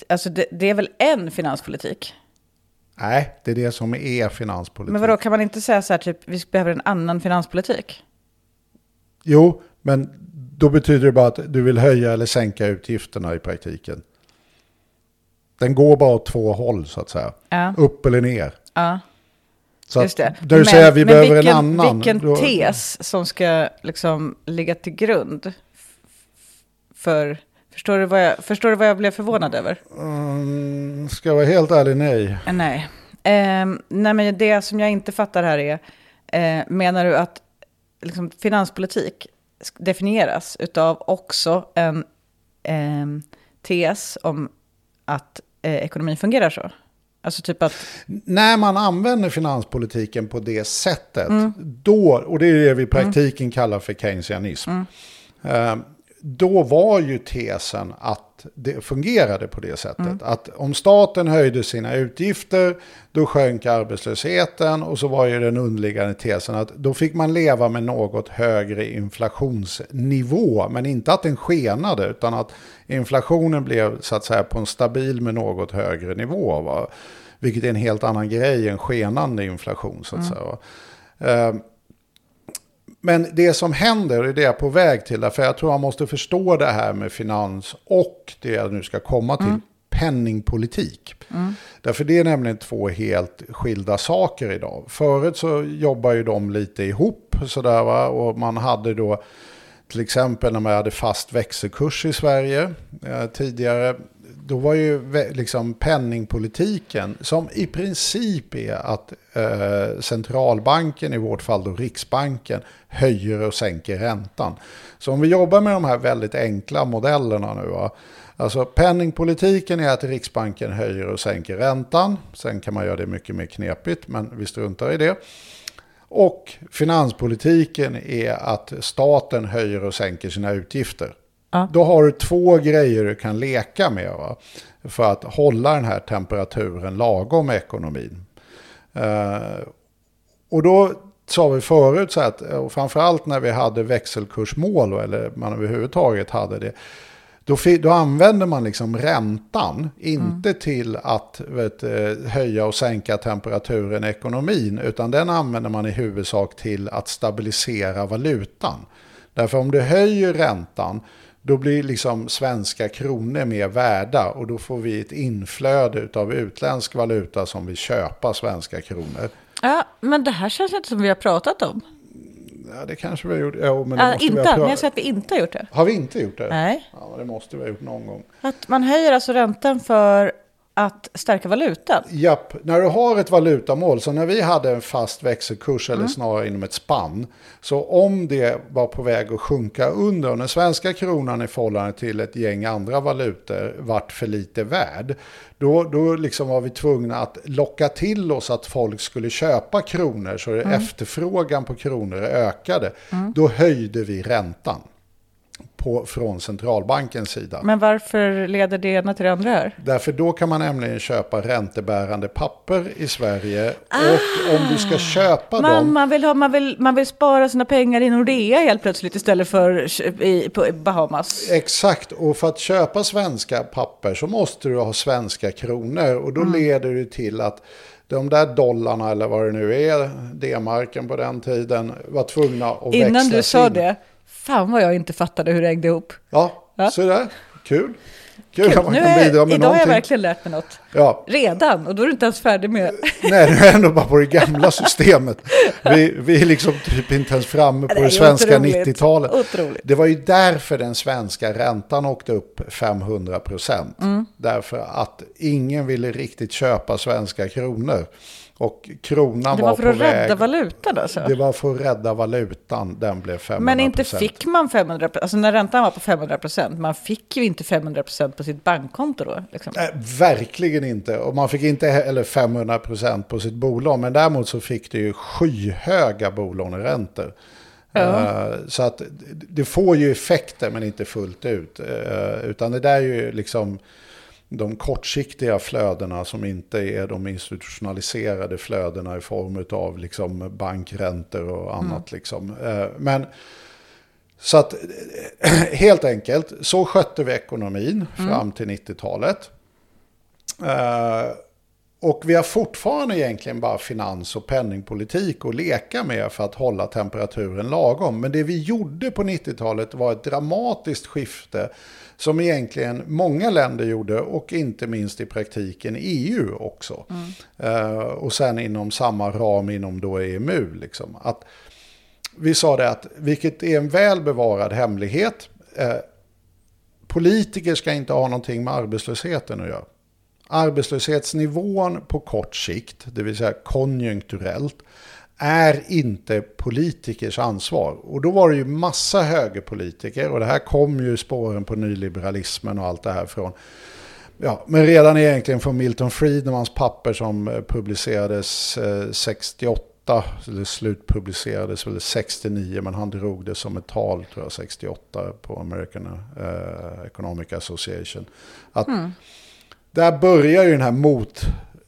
alltså det, det, är väl en finanspolitik? Nej, det är det som är finanspolitik. Men vadå, kan man inte säga så här, typ, vi behöver en annan finanspolitik? Jo, men då betyder det bara att du vill höja eller sänka utgifterna i praktiken. Den går bara åt två håll så att säga. Ja. Upp eller ner. Ja. Så att, Just det. där du säger att vi behöver vilken, en annan. Vilken då- tes som ska liksom ligga till grund för... Förstår du, vad jag, förstår du vad jag blev förvånad över? Mm, ska jag vara helt ärlig, nej. Eh, Nej. Ehm, nej, men det som jag inte fattar här är, eh, menar du att liksom, finanspolitik definieras utav också en ehm, tes om att eh, ekonomin fungerar så? Alltså typ att, När man använder finanspolitiken på det sättet, Mm. då, och det är det vi i praktiken kallar för keynesianism, Mm. Då var ju tesen att det fungerade på det sättet. Mm. Att om staten höjde sina utgifter, då sjönk arbetslösheten och så var ju den underliggande tesen att då fick man leva med något högre inflationsnivå, men inte att den skenade, utan att inflationen blev så att säga på en stabil med något högre nivå. Va? Vilket är en helt annan grej än skenande inflation så att säga. va. Men det som händer, och det är jag på väg till, för jag tror man måste förstå det här med finans och det jag nu ska komma till, penningpolitik. Därför det är nämligen två helt skilda saker idag. Förut så jobbar ju de lite ihop sådär va, och man hade då till exempel när man hade fast växelkurs i Sverige eh, tidigare, då var ju liksom penningpolitiken, som i princip är att eh, centralbanken, i vårt fall då Riksbanken, höjer och sänker räntan. Så om vi jobbar med de här väldigt enkla modellerna nu, va? alltså penningpolitiken är att Riksbanken höjer och sänker räntan, sen kan man göra det mycket mer knepigt, men vi struntar i det. Och finanspolitiken är att staten höjer och sänker sina utgifter. Ja. Då har du två grejer du kan leka med va? för att hålla den här temperaturen lagom i ekonomin. Eh, och då sa vi förut så att, och framförallt när vi hade växelkursmål, eller man överhuvudtaget hade det, då, då använder man liksom räntan, inte till att vet, eh, höja och sänka temperaturen i ekonomin, utan den använder man i huvudsak till att stabilisera valutan. Därför om du höjer räntan, då blir liksom svenska kronor mer värda och då får vi ett inflöde av utländsk valuta som vill köpa svenska kronor. ja, men det här känns inte som vi har pratat om. Ja, det kanske vi har gjort. Jo, men vi inte, ha men jag säger att vi inte har gjort det. Har vi inte gjort det? Nej. Ja, det måste vi ha gjort någon gång. Att man höjer alltså räntan för att stärka valutan. Japp, när du har ett valutamål, så när vi hade en fast växelkurs, Mm. eller snarare inom ett spann, så om det var på väg att sjunka under, och den svenska kronan i förhållande till ett gäng andra valutor vart för lite värd, då, då liksom var vi tvungna att locka till oss att folk skulle köpa kronor, så Mm. efterfrågan på kronor ökade. Då höjde vi räntan på, från centralbankens sida. Men varför leder det ena till det andra här? Därför då kan man nämligen köpa räntebärande papper i Sverige. Och om du ska köpa Man, dem... man, vill ha, man, vill, man vill spara sina pengar i Nordea helt plötsligt istället för i, på Bahamas. Exakt, och för att köpa svenska papper så måste du ha svenska kronor. Och då Mm. leder det till att de där dollarna eller vad det nu är, D-marken på den tiden, var tvungna att Innan växlas du sa in. det, fan vad jag inte fattade hur det hängde ihop. Ja, Ja. sådär. Kul. Kul, att man Nu är, bidra med idag har jag någonting. verkligen lärt mig något. Ja, Redan, och då är du inte ens färdig med... Nej, det är ändå bara på det gamla systemet. Vi, vi är liksom typ inte ens framme på Det det, är svenska otroligt. 90-talet. Otroligt. Det var ju därför den svenska räntan åkte upp 500 procent. Mm. Därför att ingen ville riktigt köpa svenska kronor. Och kronan Det var, var för på att rädda väg. valutan alltså. Det var för att rädda valutan, den blev 500% Men inte fick man 500% alltså när räntan var på 500 procent, man fick ju inte 500 procent på sitt bankkonto då. Liksom. Nej, verkligen inte. Och man fick inte heller 500 procent på sitt bolån. Men däremot så fick det ju skyhöga bolåneräntor. Eh, Så att det får ju effekter men inte fullt ut. Eh, Utan det där är ju liksom de kortsiktiga flödena som inte är de institutionaliserade flödena i form av liksom bankräntor och annat. Liksom. Eh, Men så att eh, <clears throat> helt enkelt, så skötte vi ekonomin fram till 90-talet. Eh, och vi har fortfarande egentligen bara finans och penningpolitik att leka med för att hålla temperaturen lagom. Men det vi gjorde på 90-talet var ett dramatiskt skifte som egentligen många länder gjorde och inte minst i praktiken EU också. Mm. Uh, och sen inom samma ram inom då EMU. Liksom. Att vi sa det att, vilket är en väl bevarad hemlighet, uh, politiker ska inte ha någonting med arbetslösheten att göra. Arbetslöshetsnivån på kort sikt, det vill säga konjunkturellt, är inte politikers ansvar. Och då var det ju massa högerpolitiker, och det här kom ju spåren på nyliberalismen och allt det här från Ja, men redan egentligen från Milton Friedmans papper som eh, publicerades 68, eh, eller slutpublicerades väl 69, men han drog det som ett tal tror jag 68 på American uh, Economic Association. Att mm. Där börjar ju den här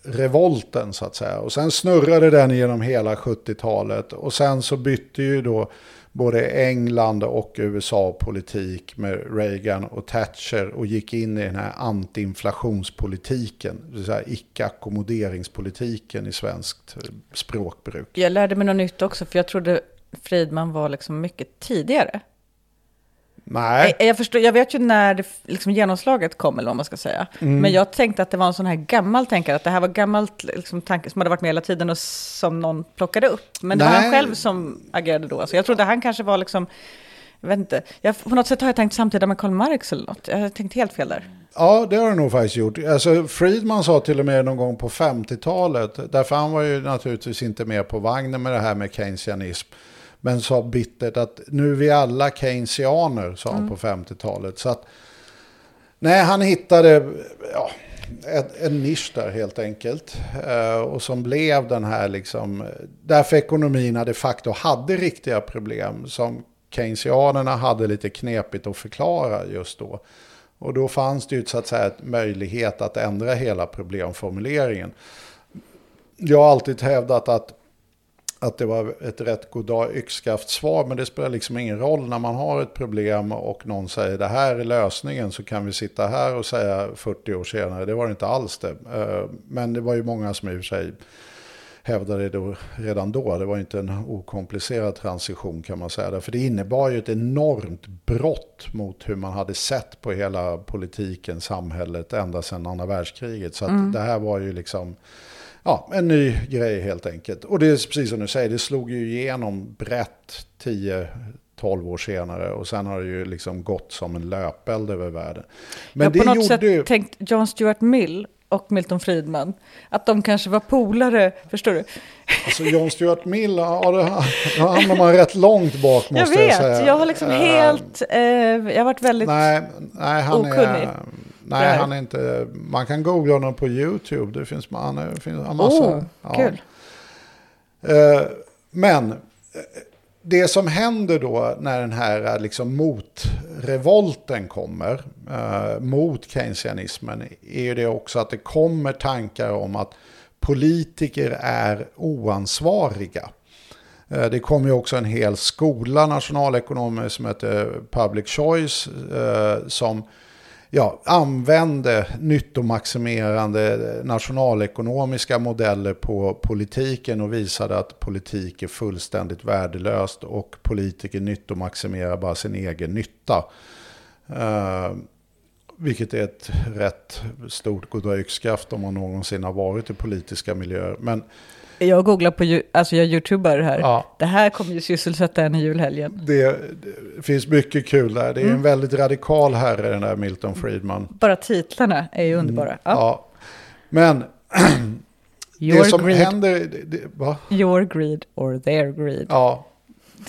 revolten så att säga. Och sen snurrade den genom hela 70-talet. Och sen så bytte ju då både England och USA politik med Reagan och Thatcher och gick in i den här antiinflationspolitiken, det vill säga icke-ackommoderingspolitiken i svenskt eh, språkbruk. Jag lärde mig något nytt också, för jag trodde Friedman var liksom mycket tidigare. Nej. Jag, jag, förstår, jag vet ju när det, liksom genomslaget kom, eller vad man ska säga. Mm. Men jag tänkte att det var en sån här gammal tänkare, att det här var gammalt liksom, tanke som hade varit med hela tiden och som någon plockade upp. Men det Nej. var han själv som agerade då. Så jag trodde han kanske var liksom, jag vet inte, jag, på något sätt har jag tänkt samtida med Karl Marx eller något. Jag har tänkt helt fel där. Ja, det har du nog faktiskt gjort. Alltså, Friedman sa till och med någon gång på 50-talet, därför han var ju naturligtvis inte med på vagnen med det här med keynesianism. Men sa bittert att nu är vi alla keynesianer, sa han mm. på 50-talet. Så att, nej, han hittade ja, en, en nisch där helt enkelt. Uh, och som blev den här liksom, därför ekonomierna de facto hade riktiga problem som keynesianerna hade lite knepigt att förklara just då. Och då fanns det ju så att säga ett möjlighet att ändra hela problemformuleringen. Jag har alltid hävdat att att det var ett rätt goddag yxskaft svar. Men det spelar liksom ingen roll när man har ett problem och någon säger det här är lösningen så kan vi sitta här och säga 40 år senare. Det var det inte alls det. Eh, men det var ju många som i och för sig hävdade det redan då. Det var inte en okomplicerad transition kan man säga. För det innebar ju ett enormt brott mot hur man hade sett på hela politiken, samhället ända sedan andra världskriget. Så mm. det här var ju liksom ja, en ny grej helt enkelt. Och det är precis som du säger, det slog ju igenom brett 10 12 år senare och sen har det ju liksom gått som en löpeld över världen. Men har på något sätt ju... tänkt John Stuart Mill och Milton Friedman, att de kanske var polare, förstår du? Alltså John Stuart Mill, ja, då hamnar man rätt långt bak måste jag, vet, jag säga. Jag har liksom helt, uh, jag har varit väldigt nej, nej, han okunnig. Är, Nej, han är inte... Man kan googla honom på YouTube. Det finns, han det finns en massa. Oh, ja. kul. Uh, men eh, det som händer då när den här eh, liksom motrevolten kommer uh, mot keynesianismen är ju det också att det kommer tankar om att politiker är oansvariga. Det kommer ju också en hel skola nationalekonomer som heter Public Choice som ja, använde nyttomaximerande nationalekonomiska modeller på politiken och visade att politik är fullständigt värdelöst och politiker nyttomaximerar bara sin egen nytta. Uh, vilket är ett rätt stort goddag om man någonsin har varit i politiska miljöer. Men jag googlar på, alltså jag youtubar här. Ja. Det här kommer ju sysselsätta en i julhelgen. Det, det, finns mycket kul där. Det är mm. en väldigt radikal herre den där Milton Friedman. Bara titlarna är ju mm. underbara. Mm. Ja. ja. Men <clears throat> det som greed. händer... Det, va? Your greed or their greed. Ja,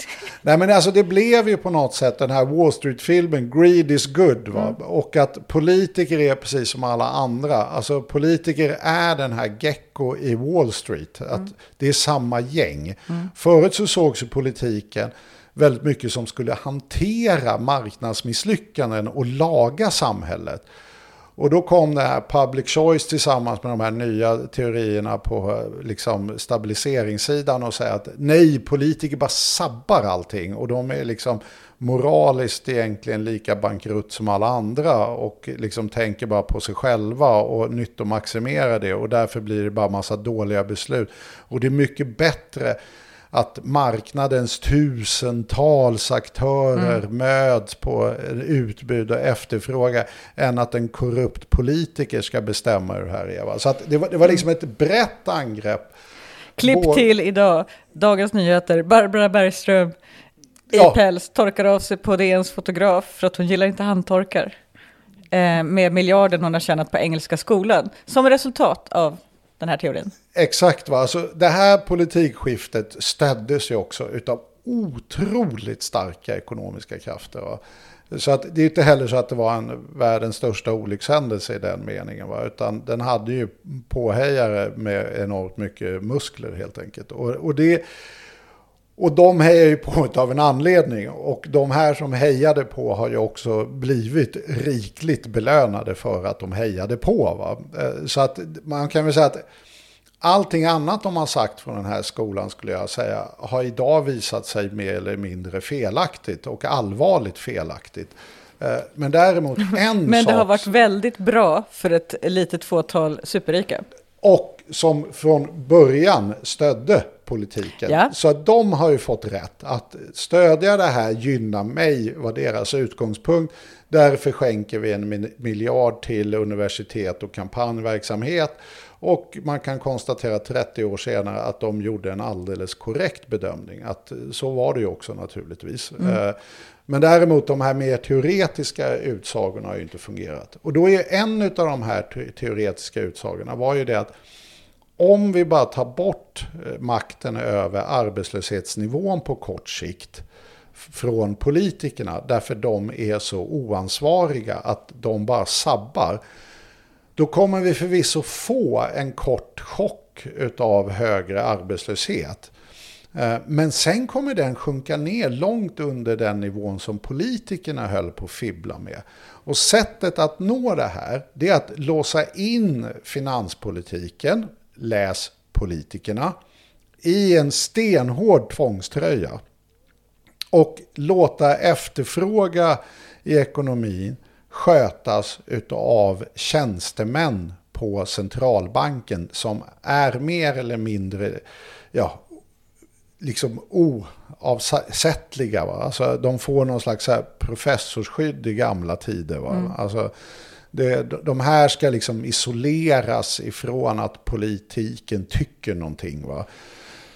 <laughs> Nej men alltså det blev ju på något sätt den här Wall Street-filmen, Greed is good. Va? Mm. Och att politiker är precis som alla andra. Alltså politiker är den här gecko i Wall Street. Att mm. Det är samma gäng. Mm. Förut så sågs ju politiken väldigt mycket som skulle hantera marknadsmisslyckanden och laga samhället. Och då kom det här public choice tillsammans med de här nya teorierna på liksom, stabiliseringssidan och säga att nej, politiker bara sabbar allting. Och de är liksom moraliskt egentligen lika bankrutt som alla andra och liksom tänker bara på sig själva och nyttomaximerar det och därför blir det bara massa dåliga beslut. Och det är mycket bättre att marknadens tusentals aktörer mm. möts på utbud och efterfrågan än att en korrupt politiker ska bestämma hur det här är. Så det, var, det var liksom ett brett angrepp. Klipp Vår... till idag, Dagens Nyheter, Barbara Bergström i ja. päls torkar av sig på DNs fotograf för att hon gillar inte handtorkar. Eh, med miljarden hon har tjänat på Engelska skolan som resultat av den här teorin. Exakt, va? Alltså, det här politikskiftet stöddes ju också av otroligt starka ekonomiska krafter. Va? Så att det är inte heller så att det var en världens största olyckshändelse i den meningen. Va? Utan den hade ju påhejare med enormt mycket muskler helt enkelt. Och, och, det, och de hejar ju på <laughs> av en anledning. Och de här som hejade på har ju också blivit rikligt belönade för att de hejade på. Va? Eh, så att man kan väl säga att Allting annat de har sagt från den här skolan skulle jag säga har idag visat sig mer eller mindre felaktigt och allvarligt felaktigt. Eh, men däremot <laughs> en Men det har varit väldigt bra för ett litet fåtal superrika. Och som från början stödde politiken. Ja. Så att de har ju fått rätt. Att stödja det här gynnar mig var deras utgångspunkt. Därför skänker vi en miljard till universitet och kampanjverksamhet. Och man kan konstatera 30 år senare att de gjorde en alldeles korrekt bedömning. Att så var det ju också naturligtvis. Mm. Eh, men däremot de här mer teoretiska utsagorna har ju inte fungerat. Och då är en av de här teoretiska utsagorna var ju det att om vi bara tar bort eh, makten över arbetslöshetsnivån på kort sikt från politikerna därför de är så oansvariga att de bara sabbar då kommer vi förvisso få en kort chock av högre arbetslöshet. Eh, men sen kommer den sjunka ner långt under den nivån som politikerna höll på att fibbla med. Och sättet att nå det här, det är att låsa in finanspolitiken, läs politikerna, i en stenhård tvångströja. Och låta efterfråga i ekonomin skötas av tjänstemän på centralbanken som är mer eller mindre ja, liksom oavsättliga. Va? Alltså, de får någon slags professorsskydd i gamla tider. Va? Mm. Alltså, det, de här ska liksom isoleras ifrån att politiken tycker någonting. Va?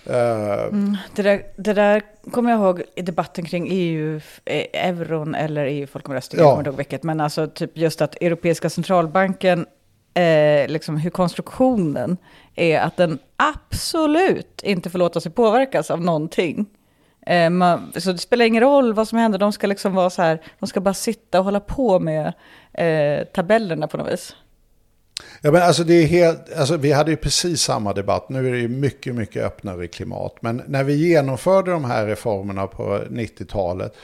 Uh, mm, det, där, det där kommer jag ihåg i debatten kring EU, eh, euron eller EU-folkomröstningen, ja. jag vilket, men alltså typ just att Europeiska centralbanken, eh, liksom hur konstruktionen är att den absolut inte får låta sig påverkas av någonting. Eh, man, så det spelar ingen roll vad som händer, de ska liksom vara så här, de ska bara sitta och hålla på med eh, tabellerna på något vis. Ja, men alltså det är helt, alltså vi hade ju precis samma debatt. Nu är det ju mycket, mycket öppnare klimat. Men när vi genomförde de här reformerna på 90-talet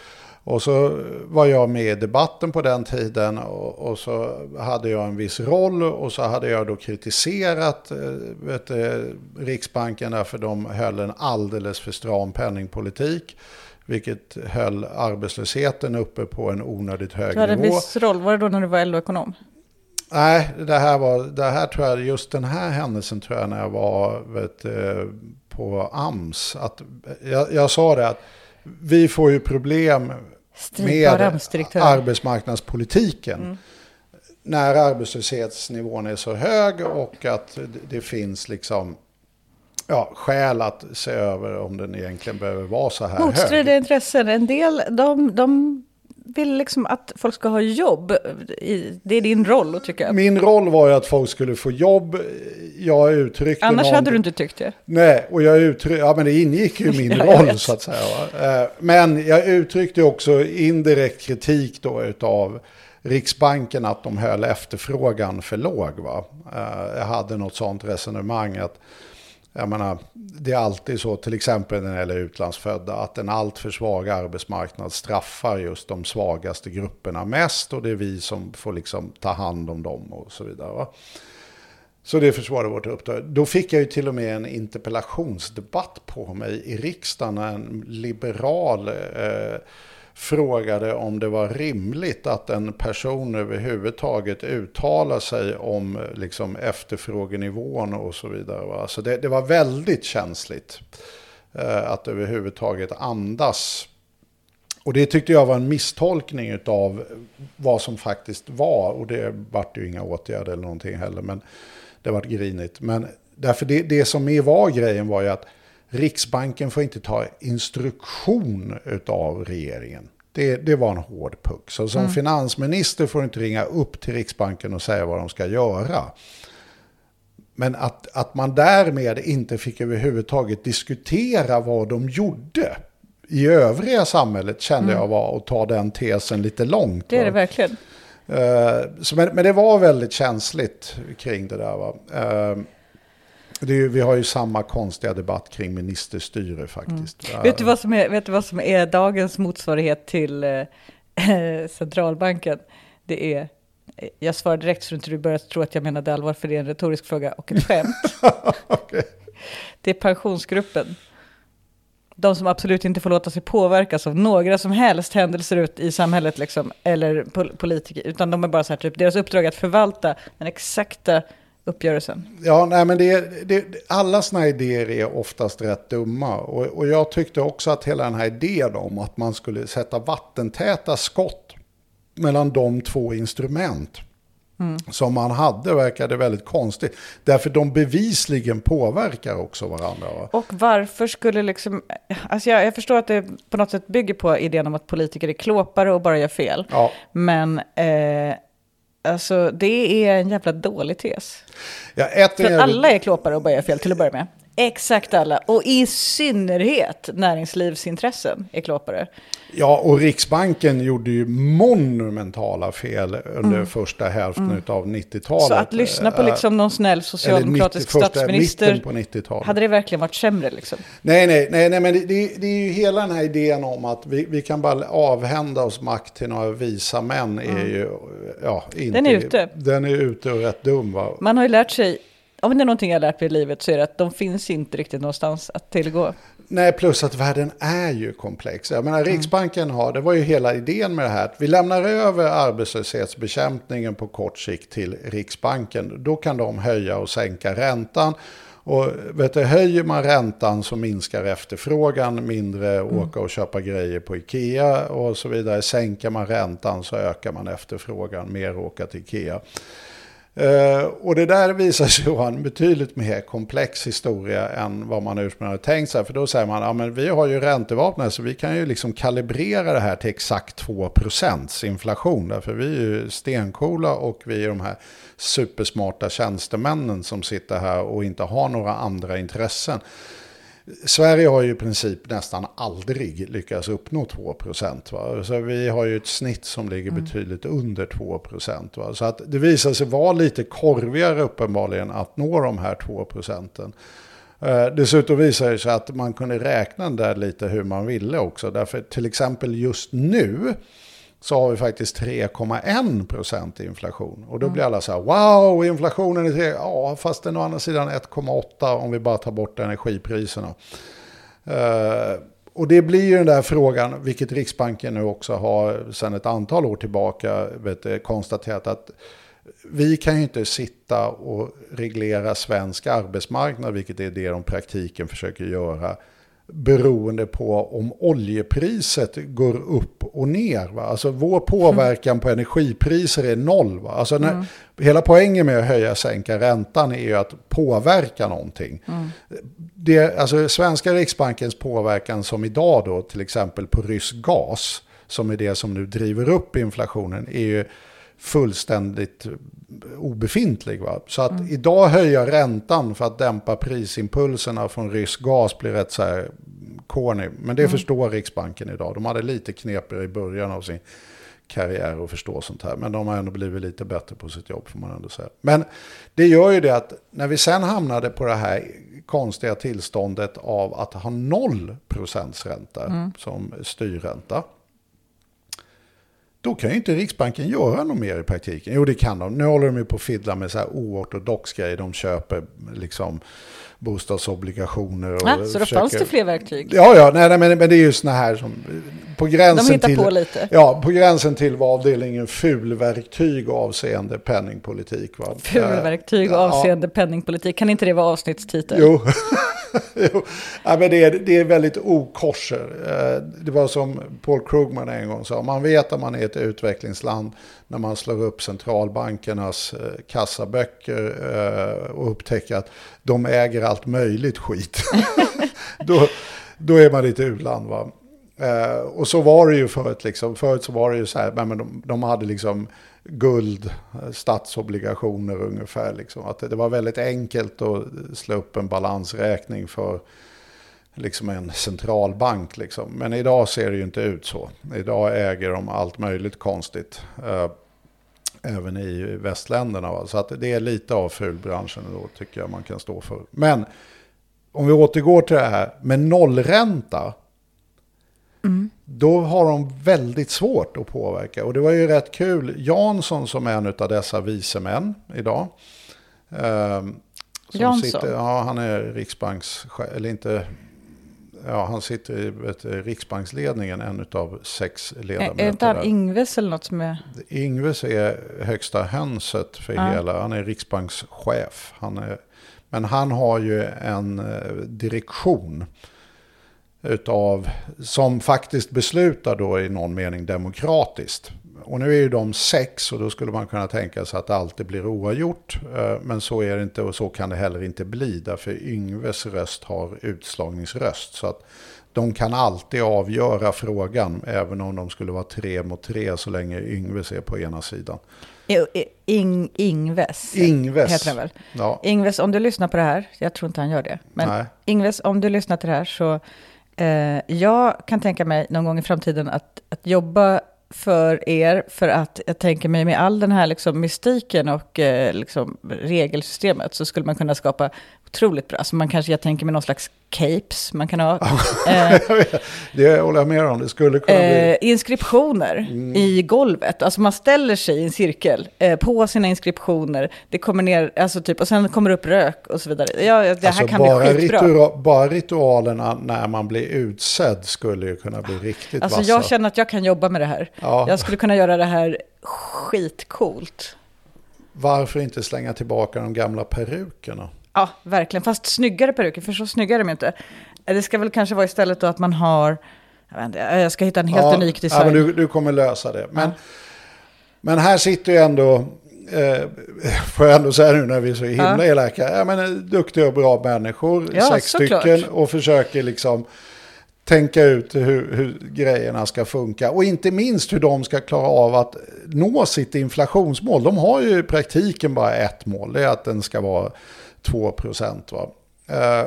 och så var jag med i debatten på den tiden och, och, så hade jag en viss roll och så hade jag då kritiserat eh, vet, Riksbanken därför de höll en alldeles för stram penningpolitik. Vilket höll arbetslösheten uppe på en onödigt hög nivå. Du hade en viss roll, var det då när du var LO-ekonom? Nej, det här var, det här tror jag, just den här händelsen tror jag när jag var vet, eh, på AMS. Att, jag, jag sa det att vi får ju problem med arbetsmarknadspolitiken. Mm. När arbetslöshetsnivån är så hög och att det finns liksom ja, skäl att se över om den egentligen behöver vara så här Motstridiga hög. intressen. En del, de, de vill liksom att folk ska ha jobb. Det är din roll att tycka. Min roll var ju att folk skulle få jobb. Jag uttryckte Annars någon... hade du inte tyckt det. Nej, och jag uttryckte, ja men det ingick ju i min <laughs> roll så att säga. Eh, men jag uttryckte också indirekt kritik då utav Riksbanken att de höll efterfrågan för låg. Va? Eh, jag hade något sånt resonemang att jag menar, det är alltid så, till exempel när det gäller utlandsfödda, att en alltför svag arbetsmarknad straffar just de svagaste grupperna mest och det är vi som får liksom ta hand om dem och så vidare. Va? Så det försvarade vårt uppdrag. Då fick jag ju till och med en interpellationsdebatt på mig i riksdagen när en liberal eh, frågade om det var rimligt att en person överhuvudtaget uttalar sig om liksom, efterfrågenivån och så vidare. Va? Så det, det var väldigt känsligt eh, att överhuvudtaget andas. Och det tyckte jag var en misstolkning av vad som faktiskt var. Och det vart ju inga åtgärder eller någonting heller. Men det vart grinigt. Men därför det, det som är var grejen var ju att Riksbanken får inte ta instruktion av regeringen. Det, det var en hård puck. Så som mm. finansminister får du inte ringa upp till Riksbanken och säga vad de ska göra. Men att, att man därmed inte fick överhuvudtaget diskutera vad de gjorde i övriga samhället kände mm. jag var att ta den tesen lite långt. Det är det verkligen. Uh, så, men, men, det var väldigt känsligt kring det där. Va? Uh, är, vi har ju samma konstiga debatt kring ministerstyre faktiskt. Mm. Vet, du vad som är, vet du vad som är dagens motsvarighet till eh, <laughs> centralbanken? Det är, jag svarar direkt så du inte börjar tro att jag menade allvar, för det är en retorisk fråga och ett skämt. <laughs> okay. Det är pensionsgruppen. De som absolut inte får låta sig påverkas av några som helst händelser ut i samhället, liksom, eller pol politiker, utan de är bara så här, typ, deras uppdrag är att förvalta den exakta uppgörelsen? Ja, nej, men det, det, alla sådana idéer är oftast rätt dumma. Och, och jag tyckte också att hela den här idén om att man skulle sätta vattentäta skott mellan de två instrument mm. som man hade verkade väldigt konstigt. Därför de bevisligen påverkar också varandra. Va? Och varför skulle liksom, alltså jag, jag, förstår att det på något sätt bygger på idén om att politiker är klåpare och bara gör fel. Ja. Men eh, Alltså det är en jävla dålig tes. Ja, ett För är... alla är klåpare och gör fel till att börja med. Exakt alla. Och i synnerhet näringslivsintressen är klåpare. Ja, och Riksbanken gjorde ju monumentala fel under mm. första hälften mm. av 90-talet. Så att lyssna på liksom någon snäll socialdemokratisk 90, statsminister, på hade det verkligen varit sämre? Liksom? Nej, nej, nej, nej men det, det, det, är ju hela den här idén om att vi, vi kan bara avhända oss makt till några visa män. Mm. Är ju, ja, inte, den är ute. Den är ute och rätt dum. Va? Man har ju lärt sig om det är någonting jag har lärt mig i livet så är det att de finns inte riktigt någonstans att tillgå. Nej, plus att världen är ju komplex. Jag menar, Riksbanken har, det var ju hela idén med det här, att vi lämnar över arbetslöshetsbekämpningen på kort sikt till Riksbanken. Då kan de höja och sänka räntan. Och vet du, höjer man räntan så minskar efterfrågan, mindre mm. åka och köpa grejer på Ikea och så vidare. Sänker man räntan så ökar man efterfrågan, mer åka till Ikea. Uh, och det där visar sig <laughs> vara en betydligt mer komplex historia än vad man ursprungligen hade tänkt sig. För då säger man, ja men vi har ju räntevapnet så vi kan ju liksom kalibrera det här till exakt 2% inflation. Därför vi är ju stenkola och vi är de här supersmarta tjänstemännen som sitter här och inte har några andra intressen. Sverige har ju i princip nästan aldrig lyckats uppnå 2 procent. Så vi har ju ett snitt som ligger mm. betydligt under 2 procent. Så att det visar sig vara lite korvigare uppenbarligen att nå de här 2 procenten. Eh, dessutom visar det sig att man kunde räkna där lite hur man ville också. Därför till exempel just nu så har vi faktiskt 3,1 procent inflation. Och då blir alla så här, wow, inflationen är 3, ja, fast den å andra sidan 1,8 om vi bara tar bort energipriserna. Uh, och det blir ju den där frågan, vilket Riksbanken nu också har sedan ett antal år tillbaka vet, konstaterat att vi kan ju inte sitta och reglera svensk arbetsmarknad, vilket är det de praktiken försöker göra beroende på om oljepriset går upp och ner. Va? Alltså vår påverkan mm. på energipriser är noll. Va? Alltså när, mm. Hela poängen med att höja och sänka räntan är ju att påverka någonting. Mm. Det, alltså svenska riksbankens påverkan som idag då till exempel på rysk gas, som är det som nu driver upp inflationen, är ju fullständigt obefintlig. Va? Så att mm. idag höja räntan för att dämpa prisimpulserna från rysk gas blir rätt så här corny. Men det mm. förstår Riksbanken idag. De hade lite knepiga i början av sin karriär att förstå sånt här. Men de har ändå blivit lite bättre på sitt jobb får man ändå säga. Men det gör ju det att när vi sen hamnade på det här konstiga tillståndet av att ha noll procents ränta mm. som styrränta då kan ju inte Riksbanken göra något mer i praktiken. Jo, det kan de. Nu håller de ju på att fiddla med så här oortodox grejer. De köper liksom bostadsobligationer. Och Ja, så då försöker... fanns det fler verktyg. Ja, ja, nej, nej, men, men det är ju såna här som på gränsen De hittar till... på lite. Ja, på gränsen till vad avdelningen fulverktyg avseende penningpolitik. Va? Fulverktyg Ja. avseende penningpolitik. Kan inte det vara avsnittstitel? Jo. <laughs> jo. Ja, men det, är, det är väldigt okorser. Eh, Det var som Paul Krugman en gång sa. Man vet att man är ett utvecklingsland när man slår upp centralbankernas eh, kassaböcker eh, och upptäcker att de äger allt möjligt skit. <laughs> då, då är man lite u-land. Va? Eh, och så var det ju förut. Liksom. Förut så var det ju så här, men de, de hade liksom guld, eh, statsobligationer ungefär. Liksom. Att det, det var väldigt enkelt att slå upp en balansräkning för liksom en centralbank. Liksom. Men idag ser det ju inte ut så. Idag äger de allt möjligt konstigt. Eh, även i västländerna. Va? Så att det är lite av fulbranschen då tycker jag man kan stå för. Men om vi återgår till det här med nollränta. Då har de väldigt svårt att påverka. Och det var ju rätt kul. Jansson som är en av dessa vise män idag. som Jansson? Sitter, ja, han är riksbanks... Eller inte... Ja, han sitter i vet, du, riksbanksledningen, en av sex ledamöter. är inte han. Ingves eller något som är... Ingves är högsta hönset för Ja. hela, han är riksbankschef. Han är, men han har ju en eh, direktion utav, som faktiskt beslutar då i någon mening demokratiskt. Och nu är ju de sex och då skulle man kunna tänka sig att det alltid blir oavgjort. Eh, Men så är det inte och så kan det heller inte bli. Därför Yngves röst har utslagningsröst. Så att de kan alltid avgöra frågan även om de skulle vara tre mot tre så länge Yngves är på ena sidan. Ing, Ingves. Ingves. Heter han väl? Ja, Ingves, om du lyssnar på det här, jag tror inte han gör det, men Nej. Ingves, om du lyssnar till det här så, eh, jag kan tänka mig någon gång i framtiden att, att jobba för er, för att jag tänker mig med all den här liksom mystiken och eh, liksom regelsystemet så skulle man kunna skapa otroligt bra, alltså man kanske, jag tänker mig någon slags capes man kan ha. Eh, <laughs> det håller jag med om. Det skulle kunna bli... Eh, inskriptioner i golvet. Alltså man ställer sig i en cirkel eh, på sina inskriptioner. Det kommer ner, alltså typ, och sen kommer det upp rök och så vidare. Ja, ja, det här Alltså kan bara, bli skitbra. ritua- bara ritualerna när man blir utsedd skulle ju kunna bli riktigt Alltså vassa. jag känner att jag kan jobba med det här. Ja. Jag skulle kunna göra det här skitcoolt. Varför inte slänga tillbaka de gamla perukerna? Ja, verkligen. Fast snyggare peruker, för så snygga är de ju inte. Det ska väl kanske vara istället då att man har, jag, inte, jag ska hitta en helt ja, unik Ja, design. men du, du kommer lösa det. Men, Ja. men här sitter ju ändå, eh, <laughs> får jag ändå säga nu när vi är så himla Ja. elaka, ja, men, eh, duktiga och bra människor, Ja, sex såklart. stycken, och försöker liksom tänka ut hur, hur grejerna ska funka. Och inte minst hur de ska klara av att nå sitt inflationsmål. De har ju i praktiken bara ett mål, det är att den ska vara 2 procent. Eh,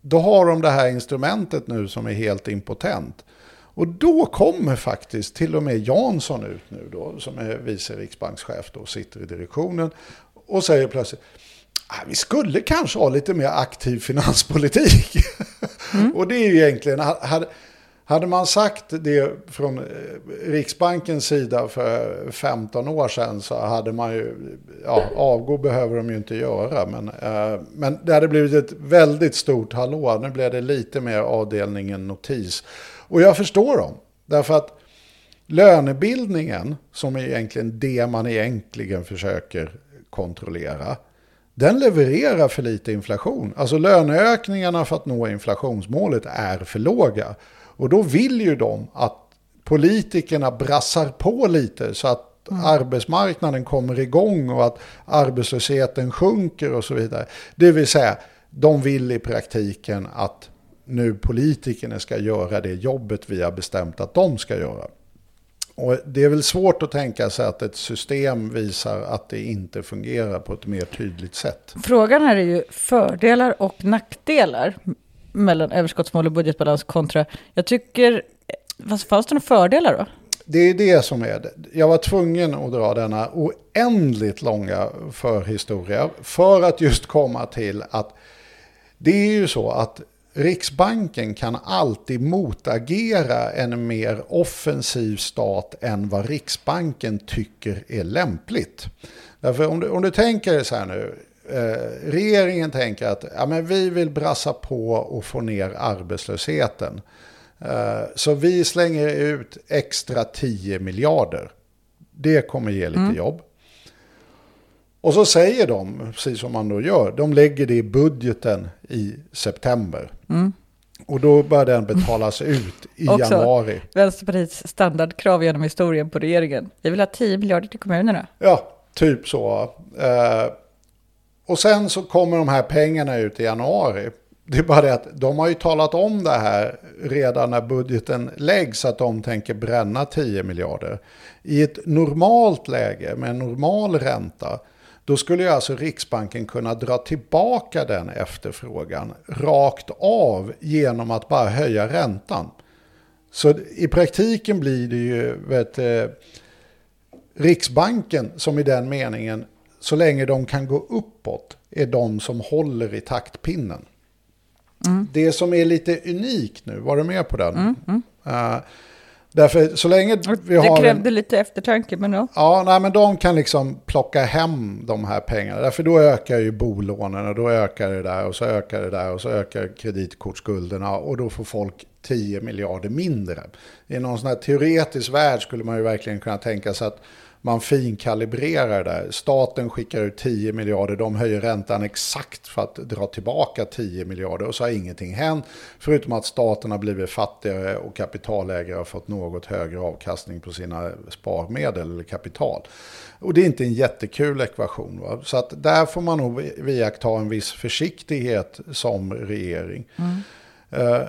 då har de det här instrumentet nu som är helt impotent. Och då kommer faktiskt till och med Jansson ut nu då, som är vice riksbankschef då, sitter i direktionen och säger plötsligt "Ah, vi skulle kanske ha lite mer aktiv finanspolitik. <laughs> och det är ju egentligen, hade, hade man sagt det från eh, Riksbankens sida för 15 år sedan så hade man ju, ja, avgå behöver de ju inte göra, men, eh, men det hade blivit ett väldigt stort hallå. Nu blev det lite mer avdelningen notis. Och jag förstår dem, därför att lönebildningen, som är egentligen det man egentligen försöker kontrollera, den levererar för lite inflation. Alltså löneökningarna för att nå inflationsmålet är för låga. Och då vill ju de att politikerna brassar på lite så att arbetsmarknaden kommer igång och att arbetslösheten sjunker och så vidare. Det vill säga, de vill i praktiken att nu politikerna ska göra det jobbet vi har bestämt att de ska göra. Och det är väl svårt att tänka sig att ett system visar att det inte fungerar på ett mer tydligt sätt. Frågan här är ju fördelar och nackdelar mellan överskottsmål och budgetbalans kontra, jag tycker, fanns det några fördelar då? Det är det som är det. Jag var tvungen att dra denna oändligt långa förhistoria för att just komma till att det är ju så att Riksbanken kan alltid motagera en mer offensiv stat än vad Riksbanken tycker är lämpligt. Därför om du, om du tänker så här nu, eh, regeringen tänker att ja, men vi vill brassa på och få ner arbetslösheten. Eh, så vi slänger ut extra 10 miljarder. Det kommer ge lite jobb. Och så säger de, precis som man då gör, de lägger det i budgeten i september. Och då börjar den betalas <laughs> ut i Också januari. Vänsterpartiets standardkrav genom historien på regeringen. Vi vill ha 10 miljarder till kommunerna. Ja, typ så. Eh, och sen så kommer de här pengarna ut i januari. Det är bara det att de har ju talat om det här redan när budgeten läggs att de tänker bränna 10 miljarder. I ett normalt läge med en normal ränta då skulle ju alltså Riksbanken kunna dra tillbaka den efterfrågan rakt av genom att bara höja räntan. Så i praktiken blir det ju vet, eh, Riksbanken som i den meningen, så länge de kan gå uppåt, är de som håller i taktpinnen. Det som är lite unikt nu, var du med på den? Eh, därför så länge vi det har... en- krävde lite eftertanke, men ja. Ja, nej, men de kan liksom plocka hem de här pengarna. Därför då ökar ju bolånen och då ökar det där och så ökar det där och så ökar kreditkortsskulderna och då får folk 10 miljarder mindre. I någon sån här teoretisk värld skulle man ju verkligen kunna tänka sig att man finkalibrerar det där. Staten skickar ut 10 miljarder, de höjer räntan exakt för att dra tillbaka 10 miljarder och så har ingenting hänt. Förutom att staten har blivit fattigare och kapitalägare har fått något högre avkastning på sina sparmedel eller kapital. Och det är inte en jättekul ekvation. Va? Så att där får man nog iaktta en viss försiktighet som regering. Eh,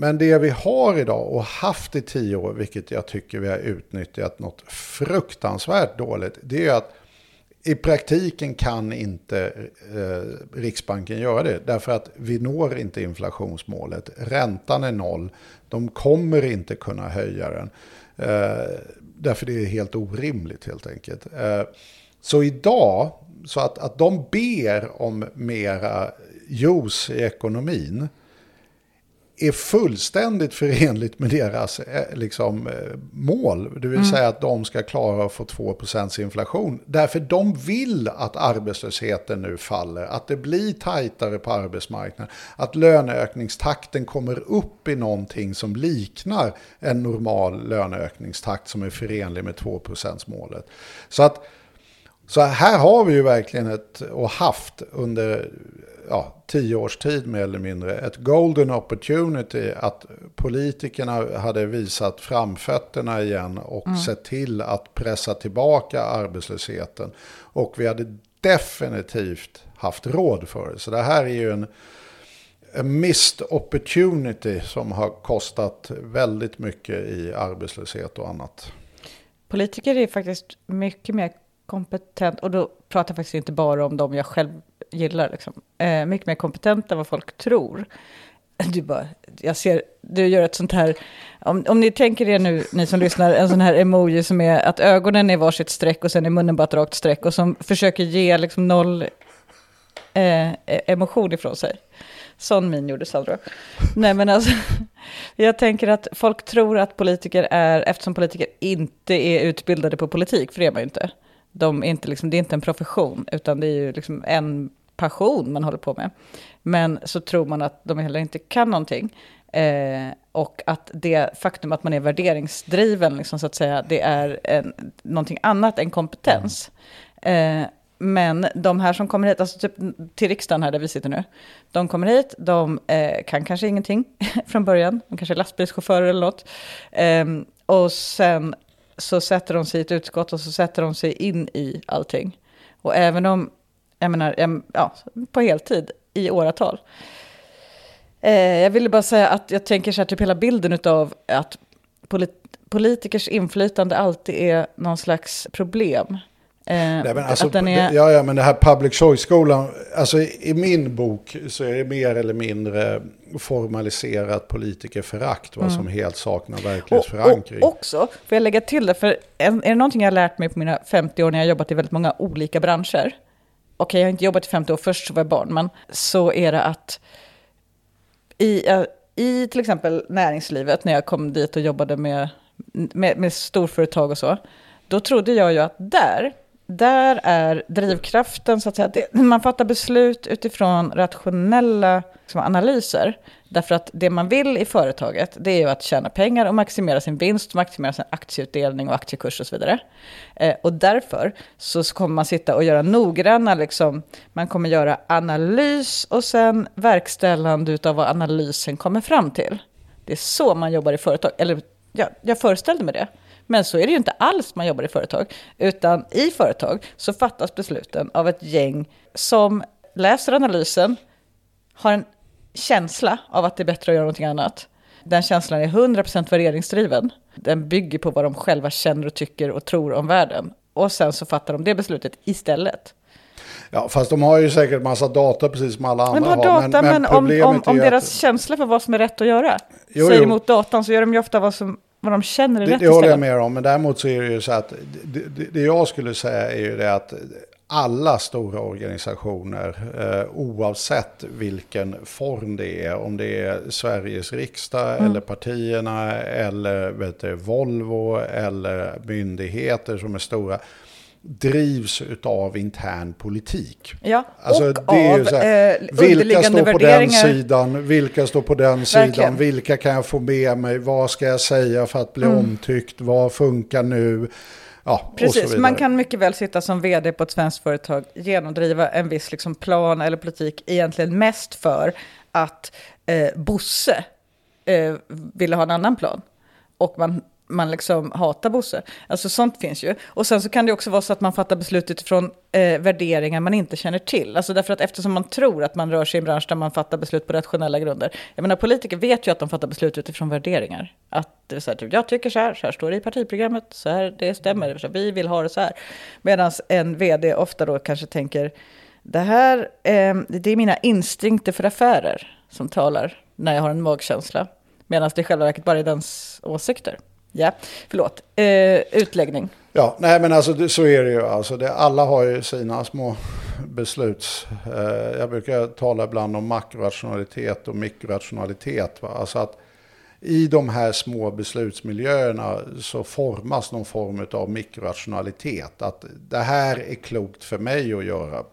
men det vi har idag och haft i tio år, vilket jag tycker vi har utnyttjat något fruktansvärt dåligt, det är att i praktiken kan inte eh, Riksbanken göra det. Därför att vi når inte inflationsmålet. Räntan är noll. De kommer inte kunna höja den. Eh, därför det är helt orimligt helt enkelt. Eh, så idag, så att, att de ber om mera juice i ekonomin är fullständigt förenligt med deras eh, liksom, eh, mål. Det vill säga att de ska klara att få 2% inflation. Därför de vill att arbetslösheten nu faller, att det blir tajtare på arbetsmarknaden, att löneökningstakten kommer upp i någonting som liknar en normal löneökningstakt som är förenlig med 2%-målet. Så att så här har vi ju verkligen ett, och haft under ja, tio års tid mer eller mindre, ett golden opportunity att politikerna hade visat framfötterna igen och sett till att pressa tillbaka arbetslösheten. Och vi hade definitivt haft råd för det. Så det här är ju en, en missed opportunity som har kostat väldigt mycket i arbetslöshet och annat. Politiker är faktiskt mycket mer kompetent, och då pratar jag faktiskt inte bara om dem jag själv gillar, liksom. eh, mycket mer kompetent än vad folk tror. Du bara, jag ser, du gör ett sånt här, om, om ni tänker er nu, ni som lyssnar, en sån här emoji som är att ögonen är varsitt streck och sen är munnen bara ett rakt streck och som försöker ge liksom noll eh, emotion ifrån sig. Sån min gjorde Sandra. Nej men alltså, <laughs> jag tänker att folk tror att politiker är, eftersom politiker inte är utbildade på politik, för det är man ju inte. De är inte liksom, det är inte en profession, utan det är ju liksom en passion man håller på med. Men så tror man att de heller inte kan någonting. Eh, och att det faktum att man är värderingsdriven, liksom, så att säga, det är en, någonting annat än kompetens. Eh, men de här som kommer hit, alltså typ till riksdagen här där vi sitter nu, de kommer hit, de eh, kan kanske ingenting <laughs> från början, de kanske är lastbilschaufförer eller något. Eh, och sen så sätter de sig i ett utskott och så sätter de sig in i allting. Och även om, jag menar, ja, på heltid i åratal. Eh, jag ville bara säga att jag tänker så här, typ hela bilden av att polit politikers inflytande alltid är någon slags problem. Eh, Nej, men alltså, är, ja, ja, men det här public choice-skolan, alltså i, i min bok så är det mer eller mindre formaliserat politikerförakt, vad som helt saknar och, verklighetsförankring. och också, får jag lägga till det, för en- är det någonting jag har lärt mig på mina 50 år när jag har jobbat i väldigt många olika branscher, okej jag har inte jobbat i 50 år, först så var jag barn, men så är det att i, i till exempel näringslivet, när jag kom dit och jobbade med, med, med storföretag och så, då trodde jag ju att där, där är drivkraften, så att säga, det, man fattar beslut utifrån rationella liksom, analyser. Därför att det man vill i företaget, det är ju att tjäna pengar och maximera sin vinst, maximera sin aktieutdelning och aktiekurs och så vidare. Eh, och därför så kommer man sitta och göra noggranna, liksom, man kommer göra analys och sen verkställande av vad analysen kommer fram till. Det är så man jobbar i företag, eller ja, jag föreställde mig det. Men så är det ju inte alls man jobbar i företag, utan i företag så fattas besluten av ett gäng som läser analysen, har en känsla av att det är bättre att göra någonting annat. Den känslan är 100% värderingsdriven. Den bygger på vad de själva känner och tycker och tror om världen. Och sen så fattar de det beslutet istället. Ja, fast de har ju säkert massa data precis som alla andra men har. Data, men, men, men om, om, om deras att... känsla för vad som är rätt att göra jo, säger jo. emot datan så gör de ju ofta vad, som, vad de känner är det, rätt Det håller jag med om, men däremot så är det ju så att det, det, det jag skulle säga är ju det att alla stora organisationer, eh, oavsett vilken form det är, om det är Sveriges riksdag mm. eller partierna eller vet du, Volvo eller myndigheter som är stora, drivs av intern politik. Ja, alltså, och av här, eh, Vilka står på den sidan, vilka står på den Verkligen. sidan, vilka kan jag få med mig, vad ska jag säga för att bli mm. omtyckt, vad funkar nu? Ja, Precis, man kan mycket väl sitta som vd på ett svenskt företag, genomdriva en viss liksom plan eller politik, egentligen mest för att eh, Bosse eh, ville ha en annan plan. Och man man liksom hatar Bosse. Alltså sånt finns ju. Och sen så kan det också vara så att man fattar beslut utifrån eh, värderingar man inte känner till. Alltså därför att eftersom man tror att man rör sig i en bransch där man fattar beslut på rationella grunder. Jag menar politiker vet ju att de fattar beslut utifrån värderingar. Att det är så här, typ, jag tycker så här, så här står det i partiprogrammet, så här, det stämmer, så vi vill ha det så här. Medan en vd ofta då kanske tänker, det här, eh, det är mina instinkter för affärer som talar när jag har en magkänsla. Medan det i själva verket bara är dens åsikter. Ja, förlåt. Eh, utläggning. Ja, nej men alltså så är det ju. Alltså, det, alla har ju sina små besluts... Eh, jag brukar tala ibland om makrorationalitet och mikrorationalitet. Va? Alltså att i de här små beslutsmiljöerna så formas någon form av mikrorationalitet. Att det här är klokt för mig att göra.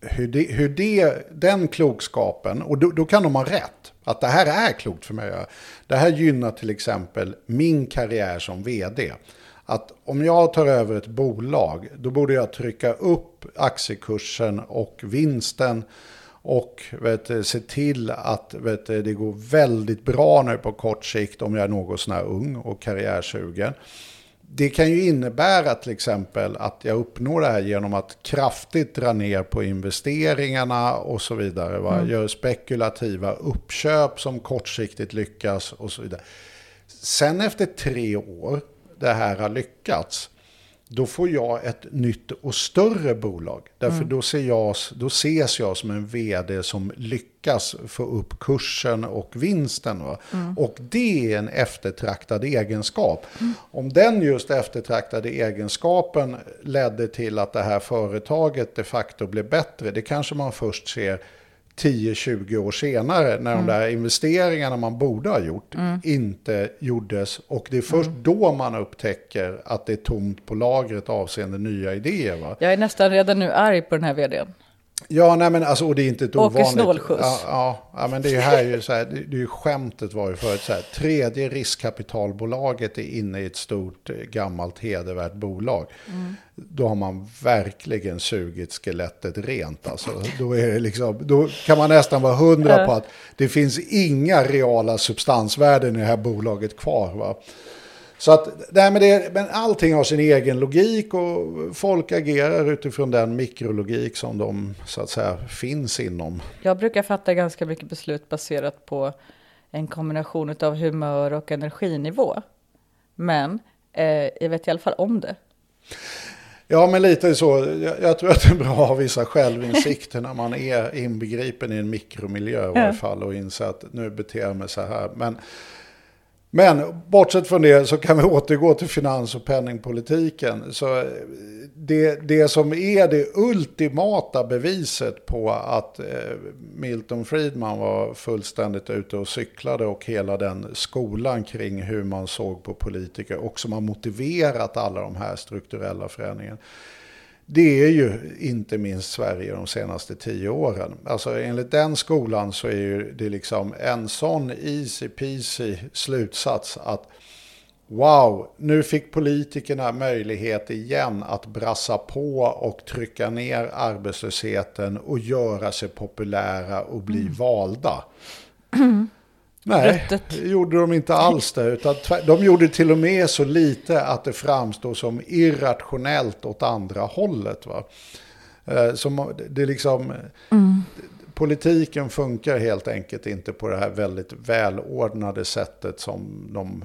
Hur, det, hur det, den klokskapen, och då, då kan de ha rätt. Att det här är klokt för mig. Det här gynnar till exempel min karriär som vd. Att om jag tar över ett bolag, då borde jag trycka upp aktiekursen och vinsten och vet, se till att vet, det går väldigt bra nu på kort sikt om jag är något sån här ung och karriärsugen det kan ju innebära till exempel att jag uppnår det här genom att kraftigt dra ner på investeringarna och så vidare. Va? Mm. Gör spekulativa uppköp som kortsiktigt lyckas och så vidare. Sen efter tre år det här har lyckats, då får jag ett nytt och större bolag. Därför mm. då, ser jag, då ses jag som en vd som lyckas få upp kursen och vinsten. Mm. Och det är en eftertraktad egenskap. Mm. Om den just eftertraktade egenskapen ledde till att det här företaget de facto blev bättre, det kanske man först ser 10-20 år senare när mm. de där investeringarna man borde ha gjort mm. inte gjordes. Och det är först mm. då man upptäcker att det är tomt på lagret avseende nya idéer. Va? Jag är nästan redan nu arg på den här vdn. Ja, nej men alltså, och det är inte ett ovanligt... Åker snålskjuts. Ja, ja, ja, men det är här ju så här, det, det är ju skämtet var ju förut så här, tredje riskkapitalbolaget är inne i ett stort eh, gammalt hedervärt bolag. Mm. Då har man verkligen sugit skelettet rent alltså. Då, är det liksom, då kan man nästan vara hundra på att det finns inga reala substansvärden i det här bolaget kvar. Va? Så att, nej, men, det, men allting har sin egen logik och folk agerar utifrån den mikrologik som de så att säga finns inom. Jag brukar fatta ganska mycket beslut baserat på en kombination av humör och energinivå. Men eh, jag vet i alla fall om det. Ja, men lite så. Jag, jag, tror att det är bra att ha vissa självinsikter när man är inbegripen i en mikromiljö i varje fall och inser att nu beter jag mig så här. Men men bortsett från det så kan vi återgå till finans och penningpolitiken. Så eh, det, det som är det ultimata beviset på att eh, Milton Friedman var fullständigt ute och cyklade och hela den skolan kring hur man såg på politiker och som har motiverat alla de här strukturella förändringarna det är ju inte minst Sverige de senaste tio åren. Alltså enligt den skolan så är ju det liksom en sån easy peasy slutsats att wow, nu fick politikerna möjlighet igen att brassa på och trycka ner arbetslösheten och göra sig populära och bli mm. valda. <clears throat> Nej, Röttet. gjorde de inte alls det. Utan de gjorde till och med så lite att det framstod som irrationellt åt andra hållet. Va? Eh, som det liksom, mm. Politiken funkar helt enkelt inte på det här väldigt välordnade sättet som de,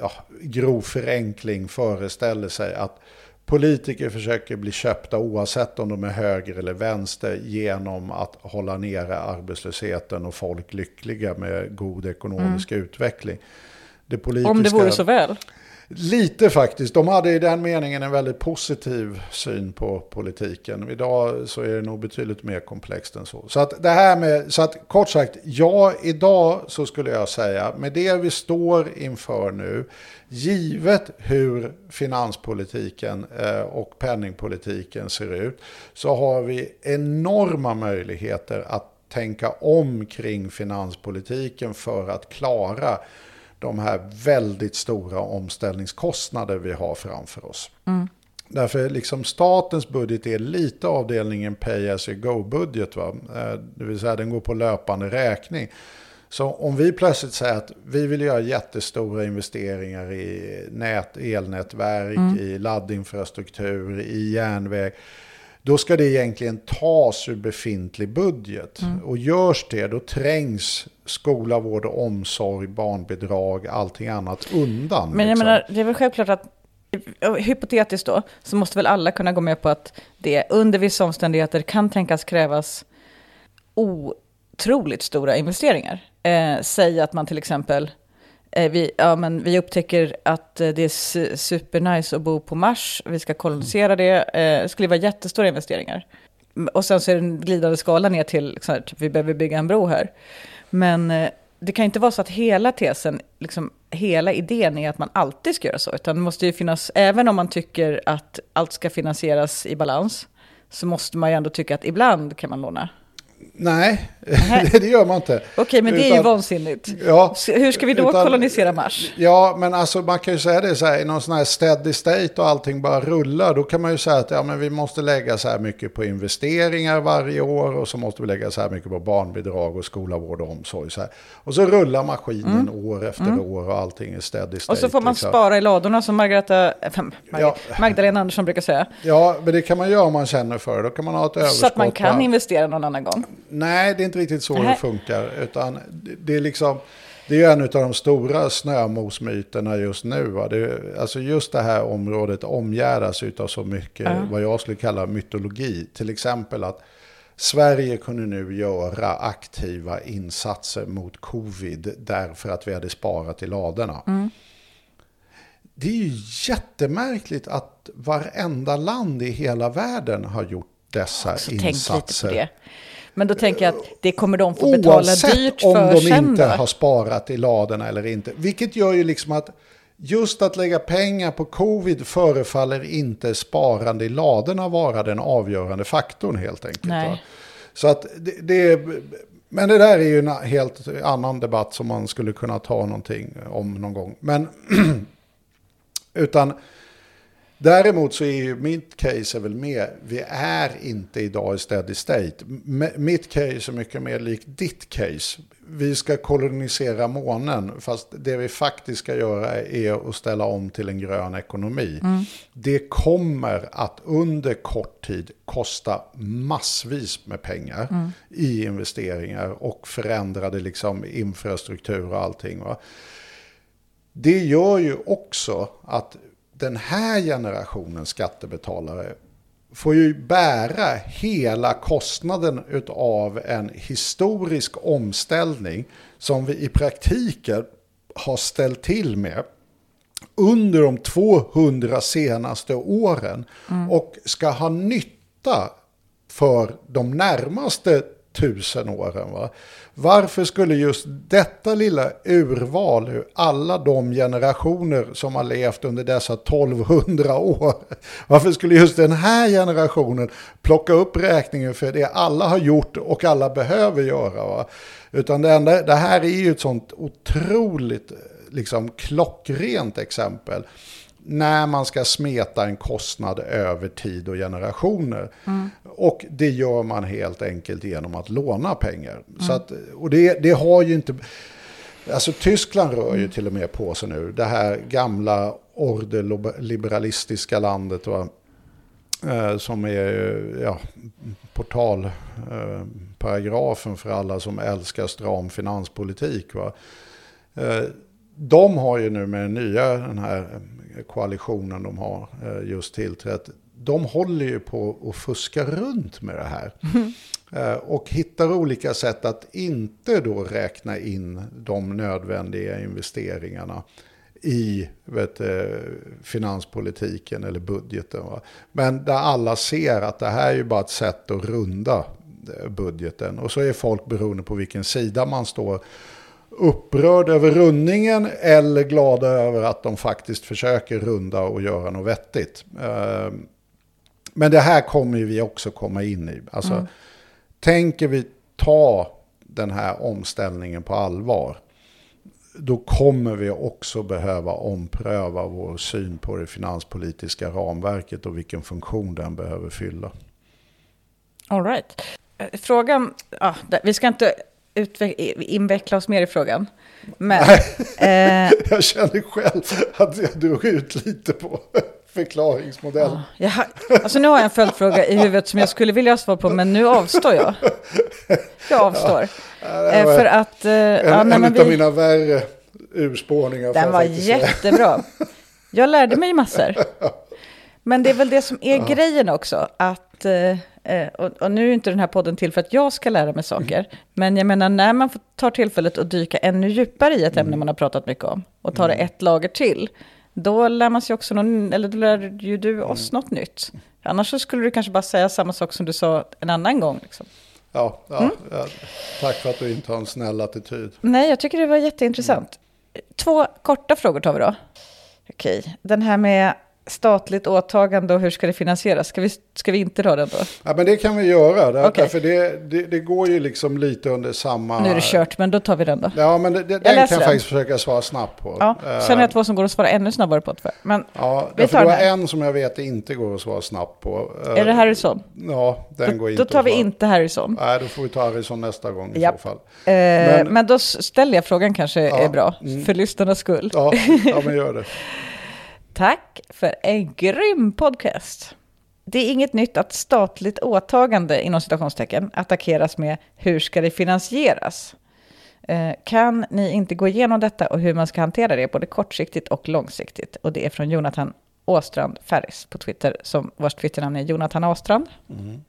ja, grov förenkling föreställer sig. Att Politiker försöker bli köpta oavsett om de är höger eller vänster genom att hålla nere arbetslösheten och folk lyckliga med god ekonomisk mm. utveckling. Det politiska, om det vore så väl. Lite faktiskt. De hade i den meningen en väldigt positiv syn på politiken. Idag så är det nog betydligt mer komplext än så. Så att det här med, så att kort sagt, ja, idag så skulle jag säga, med det vi står inför nu, givet hur finanspolitiken eh, och penningpolitiken ser ut, så har vi enorma möjligheter att tänka om kring finanspolitiken för att klara de här väldigt stora omställningskostnader vi har framför oss. Mm. Därför liksom statens budget är lite avdelningen pay as you go-budget. Eh, det vill säga den går på löpande räkning. Så om vi plötsligt säger att vi vill göra jättestora investeringar i nät, elnätverk, mm. i laddinfrastruktur, i järnväg. Då ska det egentligen tas ur befintlig budget. Mm. Och görs det, då trängs skola, vård och omsorg, barnbidrag, allting annat undan. Men jag liksom. menar, det är väl självklart att hypotetiskt då, så måste väl alla kunna gå med på att det under vissa omständigheter kan tänkas krävas otroligt stora investeringar. Eh, säg att man till exempel eh, vi, ja, men vi upptäcker att eh, det är supernice att bo på Mars, vi ska kolonisera det, eh, det skulle vara jättestora investeringar. Och sen så är det en glidande skala ner till, liksom, typ, vi behöver bygga en bro här. Men eh, det kan inte vara så att hela tesen, liksom, hela idén är att man alltid ska göra så, utan det måste ju finnas, även om man tycker att allt ska finansieras i balans, så måste man ju ändå tycka att ibland kan man låna. Nej, <laughs> det gör man inte. Okej, men det utan, är ju vansinnigt. Ja, Hur ska vi då utan, kolonisera Mars? Ja, men alltså man kan ju säga det så här, i någon sån här steady state och allting bara rullar, då kan man ju säga att ja, men vi måste lägga så här mycket på investeringar varje år och så måste vi lägga så här mycket på barnbidrag och skola, vård och omsorg. Så här. Och så rullar maskinen mm. år efter mm. år och allting är steady state. Och så får man liksom. spara i ladorna som Margareta, äh, Mag ja. Magdalena Andersson brukar säga. Ja, men det kan man göra om man känner för det. Då kan man ha ett överskott. Så att man kan investera någon annan gång. Nej, det är inte riktigt så Nej. det funkar. Utan det är liksom... Det är en av de stora snömosmyterna just nu. Va? Det, alltså just det här området omgärdas av så mycket mm. vad jag skulle kalla mytologi. Till exempel att Sverige kunde nu göra aktiva insatser mot covid därför att vi hade sparat i ladorna. Mm. Det är ju jättemärkligt att varenda land i hela världen har gjort dessa insatser. Men då tänker jag att det kommer de få betala dyrt för om de inte har sparat i ladorna eller inte. Vilket gör ju liksom att just att lägga pengar på covid förefaller inte sparande i ladorna vara den avgörande faktorn helt enkelt. Nej. Så att det, det men det där är ju en helt annan debatt som man skulle kunna ta någonting om någon gång. Men <clears throat> utan Däremot så är ju mitt case är väl mer, vi är inte idag i steady state. Mitt case är mycket mer likt ditt case. Vi ska kolonisera månen, fast det vi faktiskt ska göra är att ställa om till en grön ekonomi. Mm. Det kommer att under kort tid kosta massvis med pengar mm. i investeringar och förändrade liksom infrastruktur och allting. Va? Det gör ju också att den här generationen skattebetalare får ju bära hela kostnaden av en historisk omställning som vi i praktiken har ställt till med under de 200 senaste åren och ska ha nytta för de närmaste tusen åren. Va? Varför skulle just detta lilla urval ur alla de generationer som har levt under dessa 1200 år, <laughs> varför skulle just den här generationen plocka upp räkningen för det alla har gjort och alla behöver göra? Va? Utan det, enda, det här är ju ett sånt otroligt liksom, klockrent exempel när man ska smeta en kostnad över tid och generationer. Och det gör man helt enkelt genom att låna pengar. Så att, och det, det har ju inte... Alltså Tyskland rör ju till och med på sig nu. Det här gamla ordeliberalistiska landet. Va? Eh, som är ja, portalparagrafen eh, för alla som älskar stram finanspolitik. Va? Eh, de har ju nu med den nya den här koalitionen de har eh, just tillträtt, de håller ju på att fuska runt med det här. <laughs> Eh, Och hittar olika sätt att inte då räkna in de nödvändiga investeringarna i vet, finanspolitiken eller budgeten. Va? Men där alla ser att det här är ju bara ett sätt att runda eh, budgeten. Och så är folk beroende på vilken sida man står upprörd över rundningen eller glada över att de faktiskt försöker runda och göra något vettigt. Eh, Men det här kommer vi också komma in i. Alltså, Tänker vi ta den här omställningen på allvar, då kommer vi också behöva ompröva vår syn på det finanspolitiska ramverket och vilken funktion den behöver fylla. All right. Eh, Frågan, ja, där- vi ska inte inveckla oss mer i frågan. Men, eh, <laughs> Jag känner själv att jag drog ut lite på <laughs> förklaringsmodellen. jag, har- alltså nu har jag en följdfråga i huvudet som jag skulle vilja ha svar på, men nu avstår jag. Jag avstår. <laughs> Eh, för att... Eh, ja, En, nej, en men av vi- mina värre urspårningar. Den var jättebra. Jag lärde mig massor. Men det är väl det som är grejen också. Att, eh, eh, och, och nu är inte den här podden till för att jag ska lära mig saker. Men jag menar när man tar tillfället att dyka ännu djupare i ett ämne man har pratat mycket om. Och tar det ett lager till. Då lär man sig också någon, eller då lär ju du oss något nytt. Annars skulle du kanske bara säga samma sak som du sa en annan gång. Liksom. Ja, ja, Mm. ja, tack för att du inte har en snäll attityd. Nej, jag tycker det var jätteintressant. Två korta frågor tar vi då. Okej, den här med statligt åtagande och hur ska det finansieras? Ska vi, ska vi inte ta den då? Ja, men det kan vi göra. Där, Okej. För det, det, det går ju liksom lite under samma... Nu är det kört, men då tar vi den då. Ja, men det, det, den kan jag den. faktiskt försöka svara snabbt på. Ja, Eh, sen har jag två som går att svara ännu snabbare på. För. Men Ja, Vi därför tar den här. en som jag vet inte går att svara snabbt på. Eh, är det Harrison? Ja, den Då, går inte då tar vi inte Harrison. Nej, då får vi ta Harrison nästa gång i Japp. så fall. Eh, men, Men- då ställer jag frågan kanske Ja, är bra, mm. för lyssnarnas skull. Ja, ja men gör det. <laughs> Tack för en grym podcast. Det är inget nytt att statligt åtagande inom citationstecken attackeras med hur ska det finansieras? Eh, Kan ni inte gå igenom detta och hur man ska hantera det både kortsiktigt och långsiktigt? Och det är från Jonathan Åstrand Ferris på Twitter, som vars Twitternamn är Jonathan Åstrand. Mm.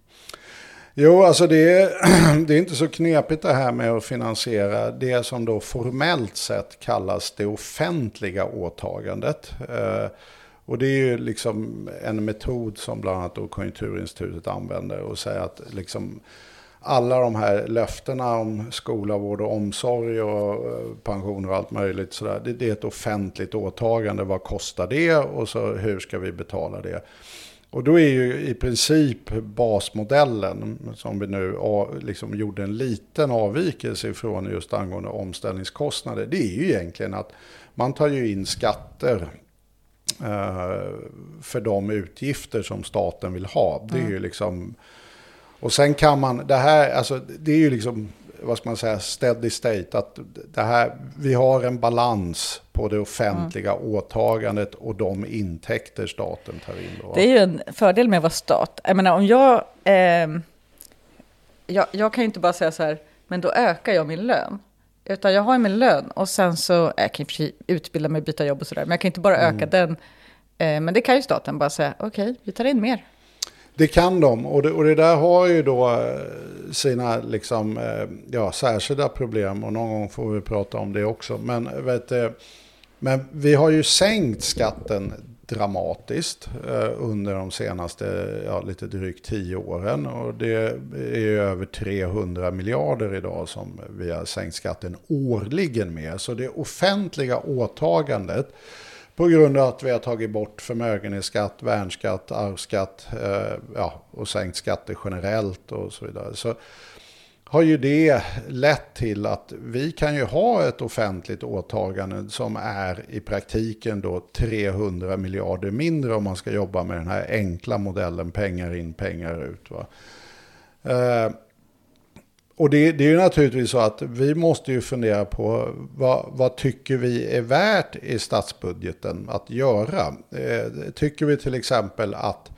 Jo, alltså det är, <clears throat> det är inte så knepigt det här med att finansiera det som då formellt sett kallas det offentliga åtagandet. Eh, och det är ju liksom en metod som bland annat då Konjunkturinstitutet använder och säger att liksom alla de här löftena om skola, vård och omsorg och eh, pensioner och allt möjligt sådär, det, det är ett offentligt åtagande. Vad kostar det och så hur ska vi betala det? Och då är ju i princip basmodellen som vi nu liksom gjorde en liten avvikelse ifrån just angående omställningskostnader. Det är ju egentligen att man tar ju in skatter eh, för de utgifter som staten vill ha. Det är ju liksom... Och sen kan man, det här, alltså det är ju liksom, vad ska man säga, steady state. Att det här, vi har en balans på det offentliga åtagandet och de intäkter staten tar in. Då. Det är ju en fördel med att vara stat. Jag menar, om jag... ehm, jag, jag kan ju inte bara säga så här, men då ökar jag min lön. Utan jag har ju min lön och sen så, jag kan sig utbilda mig, byta jobb och sådär, men jag kan inte bara öka den. Eh, men det kan ju staten bara säga, okej, vi tar in mer. Det kan de och det, och det där har ju då eh, sina liksom, eh, ja, särskilda problem och någon gång får vi prata om det också. Men, vet, du, men vi har ju sänkt skatten dramatiskt eh, under de senaste ja, lite drygt tio åren. Och det är över 300 miljarder idag som vi har sänkt skatten årligen med. Så det offentliga åtagandet på grund av att vi har tagit bort förmögenhetsskatt, värnskatt, arvsskatt eh, ja, och sänkt skatter generellt och så vidare. Så har ju det lett till att vi kan ju ha ett offentligt åtagande som är i praktiken då 300 miljarder mindre om man ska jobba med den här enkla modellen pengar in, pengar ut. Va? Eh, och det, det, är ju naturligtvis så att vi måste ju fundera på vad, vad tycker vi är värt i statsbudgeten att göra. Eh, tycker vi till exempel att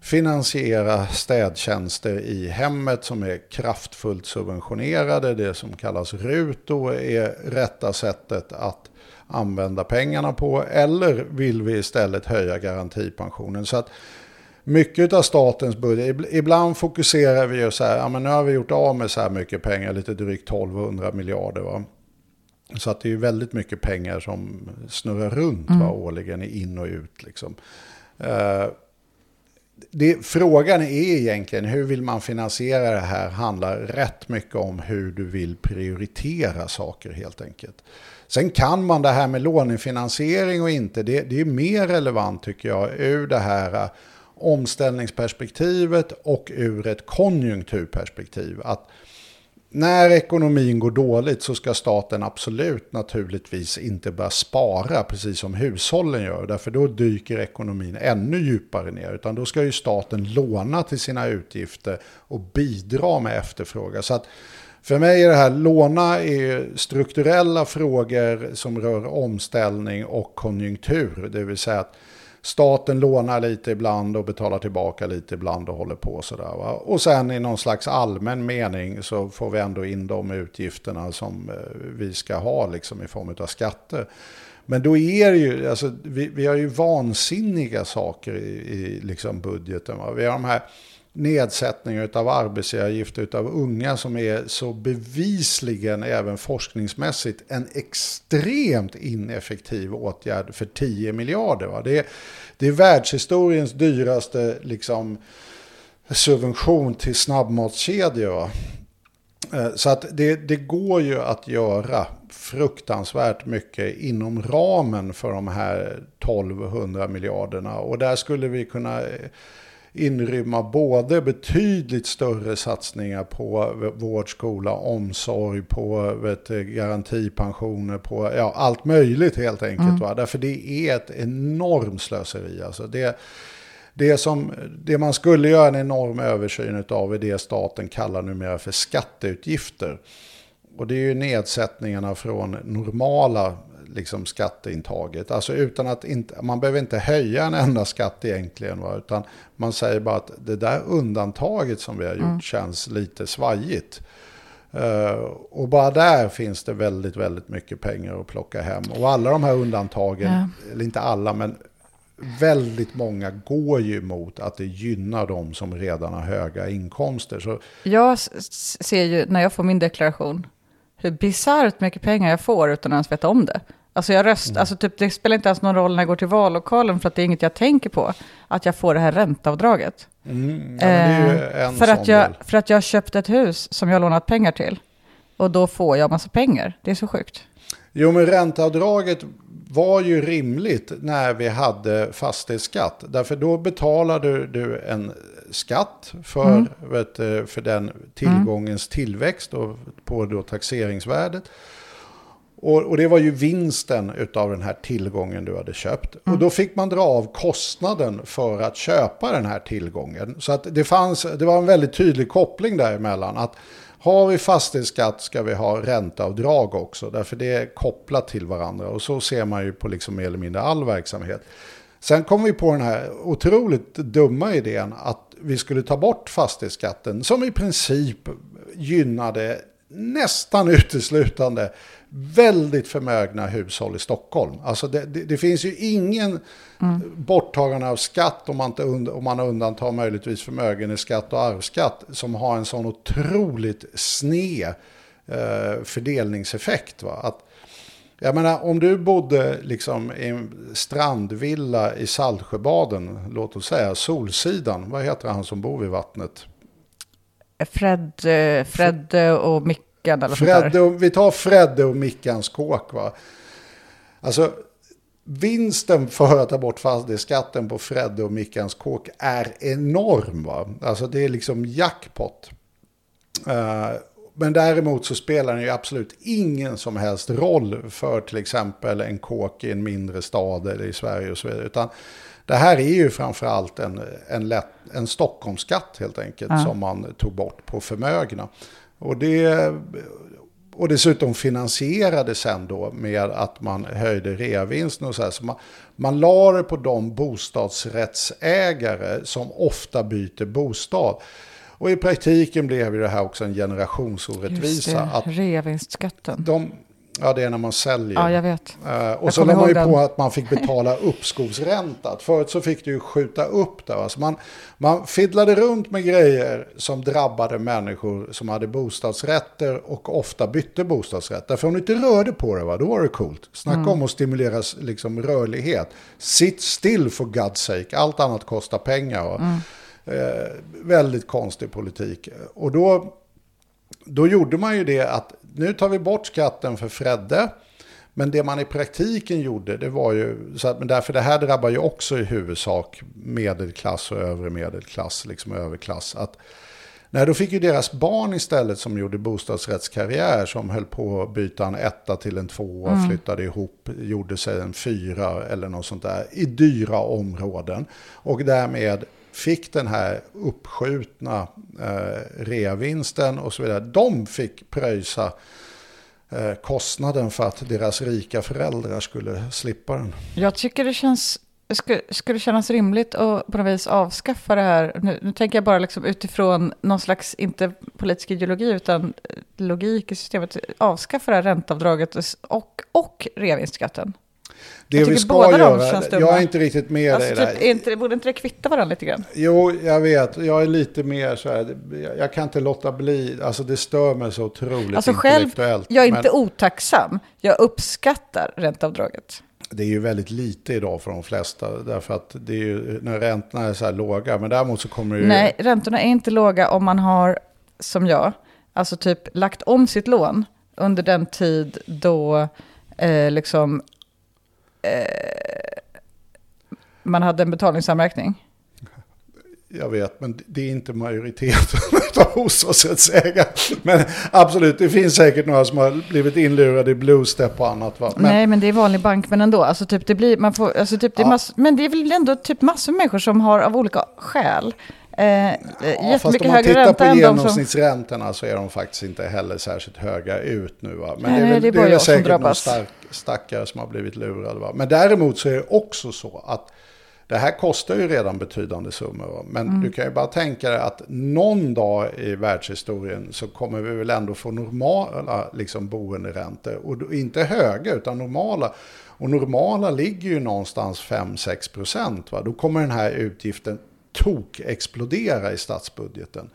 finansiera städtjänster i hemmet som är kraftfullt subventionerade, det som kallas RUT, då är rätta sättet att använda pengarna på. Eller vill vi istället höja garantipensionen? Så att mycket av statens budget, ibland fokuserar vi ju så här, ja men nu har vi gjort av med så här mycket pengar, lite drygt 1200 miljarder. Va? Så att det är väldigt mycket pengar som snurrar runt mm. va, årligen in och ut. Liksom. Uh, det, frågan är egentligen hur vill man finansiera det här handlar rätt mycket om hur du vill prioritera saker helt enkelt. Sen kan man det här med lånefinansiering och inte, det, det är mer relevant tycker jag ur det här äh, omställningsperspektivet och ur ett konjunkturperspektiv. Att när ekonomin går dåligt så ska staten absolut naturligtvis inte börja spara precis som hushållen gör. Därför då dyker ekonomin ännu djupare ner. Utan då ska ju staten låna till sina utgifter och bidra med efterfrågan. Så att för mig är det här låna är strukturella frågor som rör omställning och konjunktur. Det vill säga att staten lånar lite ibland och betalar tillbaka lite ibland och håller på sådär. Va? Och sen i någon slags allmän mening så får vi ändå in de utgifterna som eh, vi ska ha liksom i form av skatter. Men då är det ju, alltså, vi, vi har ju vansinniga saker i, i liksom budgeten. Va? Vi har de här nedsättning av arbetsgivaravgifter av unga som är så bevisligen även forskningsmässigt en extremt ineffektiv åtgärd för 10 miljarder. Va? Det, är, det är världshistoriens dyraste liksom, subvention till snabbmatskedjor. Va? Eh, så att det, det går ju att göra fruktansvärt mycket inom ramen för de här 1200 miljarderna. Och där skulle vi kunna eh, inrymma både betydligt större satsningar på vård, skola, omsorg, på vet, garantipensioner, på ja, allt möjligt helt enkelt. Mm. Va? Därför det är ett enormt slöseri. Alltså det, det, som, det man skulle göra en enorm översyn av är det staten kallar numera för skatteutgifter. Och det är ju nedsättningarna från normala liksom skatteintaget. Alltså utan att inte, man behöver inte höja en enda skatt egentligen. Va? Utan man säger bara att det där undantaget som vi har gjort mm. känns lite svajigt. Uh, och bara där finns det väldigt, väldigt mycket pengar att plocka hem. Och alla de här undantagen, ja. eller inte alla, men väldigt många går ju mot att det gynnar de som redan har höga inkomster. Så... Jag ser ju när jag får min deklaration hur bisarrt mycket pengar jag får utan att ens veta om det. Alltså jag röst, mm. alltså typ, det spelar inte ens någon roll när jag går till vallokalen för att det är inget jag tänker på, att jag får det här ränteavdraget. Mm. Ja, eh, för, att jag, för att jag har köpt ett hus som jag har lånat pengar till. Och då får jag massa pengar. Det är så sjukt. Jo, men ränteavdraget var ju rimligt när vi hade fastighetsskatt. Därför då betalade du en skatt för, mm. vet, för den tillgångens tillväxt och på då taxeringsvärdet. Och, och, det var ju vinsten av den här tillgången du hade köpt. Mm. Och då fick man dra av kostnaden för att köpa den här tillgången. Så att det, fanns, det var en väldigt tydlig koppling däremellan. Att har vi fastighetsskatt ska vi ha ränteavdrag också. Därför det är kopplat till varandra. Och så ser man ju på liksom mer eller mindre all verksamhet. Sen kom vi på den här otroligt dumma idén att vi skulle ta bort fastighetsskatten som i princip gynnade nästan <laughs> uteslutande väldigt förmögna hushåll i Stockholm. Alltså det, det, det finns ju ingen mm. borttagande av skatt om man, inte und, om man undantar möjligtvis förmögenhetsskatt och arvsskatt som har en sån otroligt sned eh, fördelningseffekt. Va? Att, jag menar, om du bodde liksom i en strandvilla i Saltsjöbaden, låt oss säga Solsidan, vad heter han som bor vid vattnet? Fred, eh, Fred och Mickan eller Fredde och, Vi tar Fredde och Mickans kåk va. Alltså vinsten för att ta bort fastighetsskatten på Fredde och Mickans kåk är enorm va. Alltså det är liksom jackpot. Uh, men däremot så spelar den ju absolut ingen som helst roll för till exempel en kåk i en mindre stad eller i Sverige och så vidare. Utan det här är ju framförallt en, en, lätt, en Stockholmsskatt helt enkelt ja. som man tog bort på förmögna. Och, det, och dessutom finansierade sen då med att man höjde reavinsten och så här. Så man, man la det på de bostadsrättsägare som ofta byter bostad. Och i praktiken blev det här också en generationsorättvisa. Det, att reavinstskatten. De, Ja, det är när man säljer. Ja, jag vet. Uh, och jag så la man ju den. på att man fick betala <laughs> uppskovsränta. Förut så fick du ju skjuta upp det. Alltså man, man fiddlade runt med grejer som drabbade människor som hade bostadsrätter och ofta bytte bostadsrätt. Därför om du inte rörde på det, va, då var det coolt. Snacka mm. om att stimulera liksom, rörlighet. Sitt still for God's sake. Allt annat kostar pengar. Mm. Uh, väldigt konstig politik. Och då, då gjorde man ju det att nu tar vi bort skatten för Fredde. Men det man i praktiken gjorde, det var ju, så att, men därför det här drabbar ju också i huvudsak medelklass och övre medelklass, liksom överklass. Att, nej, då fick ju deras barn istället som gjorde bostadsrättskarriär, som höll på att byta en etta till en tvåa, mm. flyttade ihop, gjorde sig en fyra eller något sånt där, i dyra områden. Och därmed fick den här uppskjutna eh, reavinsten och så vidare. De fick pröjsa eh, kostnaden för att deras rika föräldrar skulle slippa den. Jag tycker det känns skulle, skulle kännas rimligt att på något vis avskaffa det här? Nu, nu, tänker jag bara liksom utifrån någon slags, inte politisk ideologi, utan eh, logik i systemet. Avskaffa det här ränteavdraget och, och reavinstskatten. Det vi ska göra, jag är inte riktigt med alltså, dig typ, där. Inte, borde inte det kvitta varandra lite grann? Jo, jag vet. Jag är lite mer så här, jag kan inte låta bli, alltså det stör mig så otroligt alltså själv, jag är inte men, otacksam, jag uppskattar ränteavdraget. Det är ju väldigt lite idag för de flesta, därför att det är ju när räntorna är så här låga, men däremot så kommer det ju... Nej, räntorna är inte låga om man har, som jag, alltså typ lagt om sitt lån under den tid då eh, liksom man hade en betalningsanmärkning? Jag vet, men det är inte majoriteten <laughs> av bostadsrättsägare. Men absolut, det finns säkert några som har blivit inlurade i bluestep och annat. Va? Men, Nej, men det är vanlig bank, men ändå. Alltså, typ, det blir, man får, alltså, typ, det är ja. mass, men det är väl ändå typ massor av människor som har av olika skäl Eh, ja, fast om man tittar på genomsnittsräntorna som... så är de faktiskt inte heller särskilt höga ut nu. Va? Men Nej, det är, väl, det är, det är säkert någon stark, stackare som har blivit lurad. Va? Men däremot så är det också så att det här kostar ju redan betydande summor. Va? Men mm. du kan ju bara tänka dig att någon dag i världshistorien så kommer vi väl ändå få normala liksom, boenderäntor. Och inte höga utan normala. Och normala ligger ju någonstans 5-6 procent. Då kommer den här utgiften tok-explodera i statsbudgeten.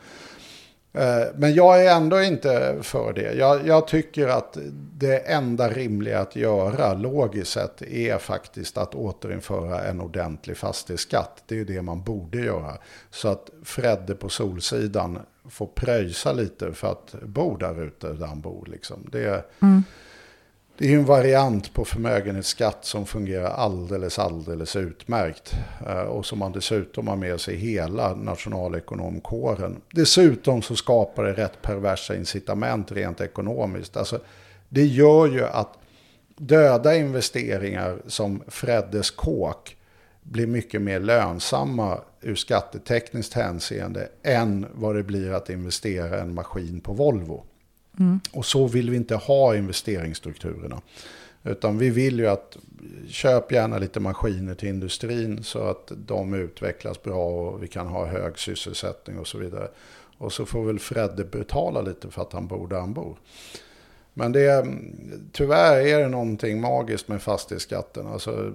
Eh, men jag är ändå inte för det. Jag, jag, tycker att det enda rimliga att göra logiskt sett är faktiskt att återinföra en ordentlig fastighetsskatt. Det är ju det man borde göra. Så att Fredde på Solsidan får pröjsa lite för att bo där ute där han bor. Liksom. Det, mm. Det är ju en variant på förmögenhetsskatt som fungerar alldeles, alldeles utmärkt. Eh, och som man dessutom har med sig hela nationalekonomkåren. Dessutom så skapar det rätt perversa incitament rent ekonomiskt. Alltså, det gör ju att döda investeringar som Freddes kåk blir mycket mer lönsamma ur skattetekniskt hänseende än vad det blir att investera en maskin på Volvo. Mm. Och så vill vi inte ha investeringsstrukturerna. Utan vi vill ju att köp gärna lite maskiner till industrin så att de utvecklas bra och vi kan ha hög sysselsättning och så vidare. Och så får väl Fredde betala lite för att han bor där han bor. Men det, är- tyvärr är det någonting magiskt med fastighetsskatten. Alltså,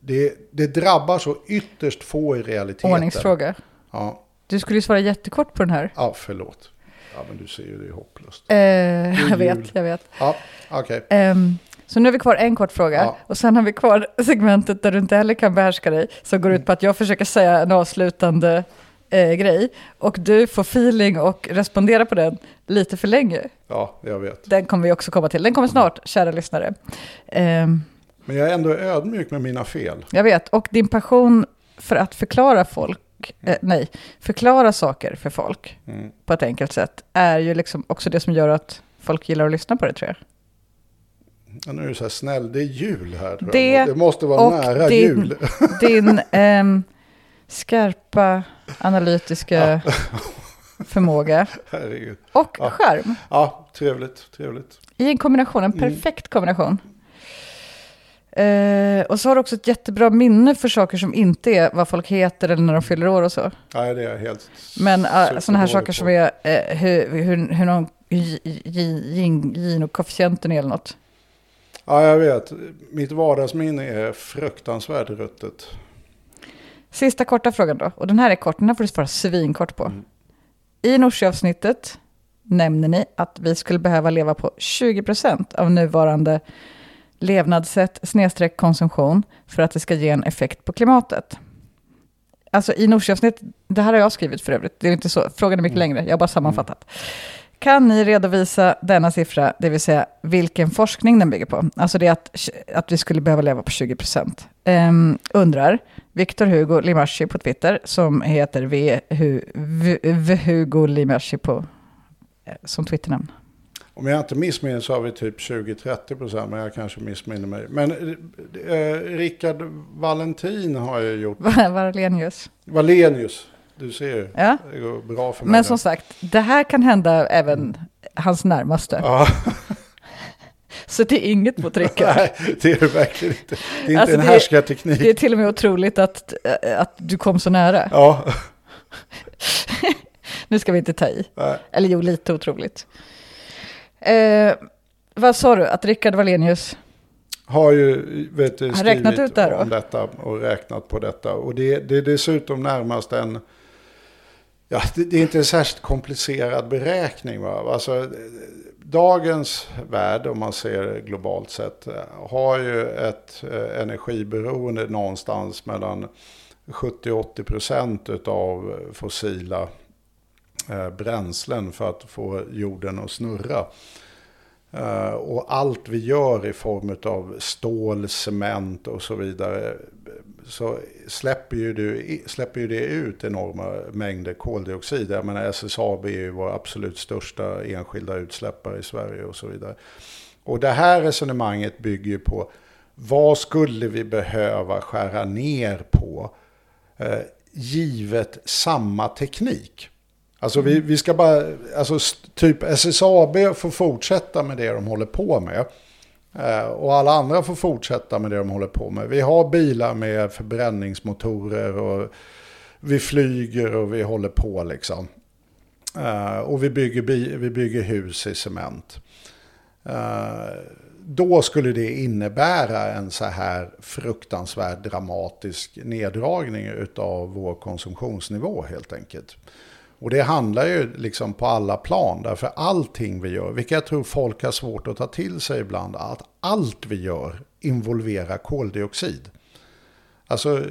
det, det drabbar så ytterst få i realiteten. Ordningsfråga. Ja, Du skulle ju svara jättekort på den här. ja, förlåt. Ja, men du ser ju det är hopplöst. Eh, jul. jag vet, jag vet. Ja, okej. Ehm, så nu har vi kvar en kort fråga. Ja. Och sen har vi kvar segmentet där du inte heller kan behärska dig. Som går ut på att jag försöker säga en avslutande eh, grej. Och du får feeling och respondera på den lite för länge. Ja, jag vet. Den kommer vi också komma till. Den kommer snart, kära lyssnare. Ehm, Men jag är ändå ödmjuk med mina fel. jag vet. Och din passion för att förklara folk, eh, nej, förklara saker för folk Mm. på ett enkelt sätt är ju liksom också det som gör att folk gillar att lyssna på det tror jag. Ja, Nu är du så här snäll, det är jul här. Tror Det jag. det måste vara nära din- jul. <laughs> Din ehm, skarpa analytiska förmåga <laughs> Herregud. och Ja. charm Ja, trevligt, trevligt. i en kombination, en Mm. perfekt kombination. Eh, och så har du också ett jättebra minne för saker som inte är vad folk heter eller när de fyller år och så. Nej, det är helt... Men uh, sådana här saker på. som är eh, hur, hur, hur någon Gino-koefficienten är eller något. Ja, jag vet. Mitt vardagsminne är fruktansvärt ruttet. Sista korta frågan då, och den här är kort, den här får du svara svinkort på. Mm. I Norsjö-avsnittet nämner ni att vi skulle behöva leva på 20% av nuvarande levnadssätt snedstreck konsumtion för att det ska ge en effekt på klimatet. Alltså i Norsjö-avsnittet, det här har jag skrivit för övrigt, det är inte så, frågan är mycket längre, jag har bara sammanfattat. Kan ni redovisa denna siffra, det vill säga vilken forskning den bygger på? Alltså det att, att vi skulle behöva leva på 20%. Um, undrar Victor Hugo Limashi på Twitter, som heter v, Hu, v, v Hugo Limashi på, eh, som Twitternamn. Om jag inte missminner så har vi typ 20-30 procent, men jag kanske missminner mig. Men eh, Rickard Valentin har ju gjort... Varlenius. Valenius, du ser ju. Ja. Det går bra för mig. Men som sagt, det här kan hända även hans närmaste. Ja, <laughs> Så det är inget mot Rickard. nej, det är det verkligen inte. Det är inte Alltså, en det- härskarteknik. Det är till och med otroligt att, äh, att du kom så nära. Ja, <laughs> Nu ska vi inte ta i. nej. Eller jo, lite otroligt. Eh, vad sa du? Att Rickard Wallenius... har ju vet du, skrivit ut det om detta och räknat på detta. Och det, det är dessutom närmast en... Ja, det, det är inte en särskilt komplicerad beräkning. Va? Alltså, dagens värld, om man ser globalt sett, har ju ett eh, energiberoende någonstans mellan 70-80 procent av fossila Eh, bränslen för att få jorden att snurra. Eh, och allt vi gör i form av stål, cement och så vidare så släpper ju, du, släpper ju det ut enorma mängder koldioxid. Jag menar SSAB är ju vår absolut största enskilda utsläppare i Sverige och så vidare. Och det här resonemanget bygger ju på vad skulle vi behöva skära ner på eh, givet samma teknik? Alltså vi, vi ska bara, alltså typ SSAB får fortsätta med det de håller på med. Eh, och alla andra får fortsätta med det de håller på med. Vi har bilar med förbränningsmotorer och vi flyger och vi håller på liksom. Eh, och vi bygger, vi bygger hus i cement. Eh, då skulle det innebära en så här fruktansvärt dramatisk neddragning av vår konsumtionsnivå helt enkelt. Och det handlar ju liksom på alla plan, därför allting vi gör, vilket jag tror folk har svårt att ta till sig ibland, att allt vi gör involverar koldioxid. Alltså